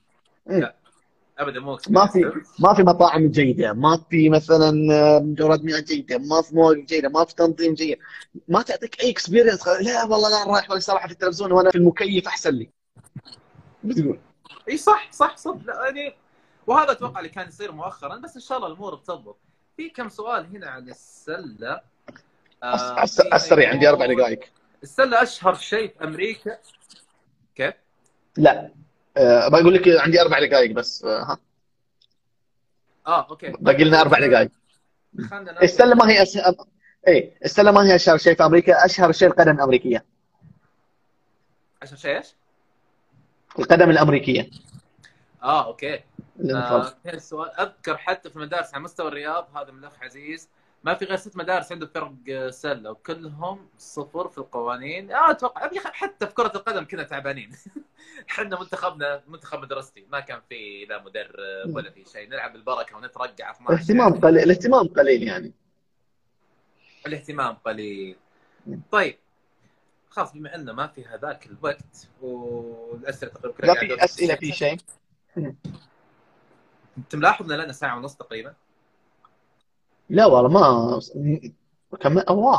ابدا مو ما في ما في مطاعم جيدة ما في مثلا دورات مياه جيدة ما في مواقف جيدة ما في تنظيم جيد. ما تعطيك أي experience لا والله لا رايح صراحة في التلفزيون وأنا في المكيف أحسن لي. بتقول إي صح صح صح. لا يعني وهذا أتوقع اللي كان يصير مؤخرا بس إن شاء الله الأمور بتضبط. في كم سؤال هنا عن السلة آه، على الس- على السريع عندي أربع دقائق. السله أشهر شيء في أمريكا. كيف؟ لا. أه بقول لك عندي أربع دقائق بس أه ها. آه أوكي. باقي لنا أربع دقائق. السله ما هي أشهر اي السله ما هي أشهر شيء في أمريكا؟ أشهر شيء القدم الأمريكية. عشان شيء إيش؟ القدم الأمريكية. آه أوكي. آه السؤال أذكر حتى في المدارس على مستوى الرياض هذا الاخ عزيز. ما في غير ست مدارس عنده فرق آه، سلة وكلهم صفر في القوانين. آه أتوقع حتى في كرة القدم كنا تعبانين. (laughs) إحنا منتخبنا منتخب مدرستي ما كان في لا مدرب ولا في شيء. نلعب بالبركة ونترقع 12 الاهتمام قليل الاهتمام قليل يعني. الاهتمام قليل. طيب. خلاص بما انه ما في هذاك الوقت والأسئلة تقريبا كلها ما في أسئلة في شيء. انت ملاحظ ان لنا ساعة ونص تقريبا؟ لا والله ما كم أوه.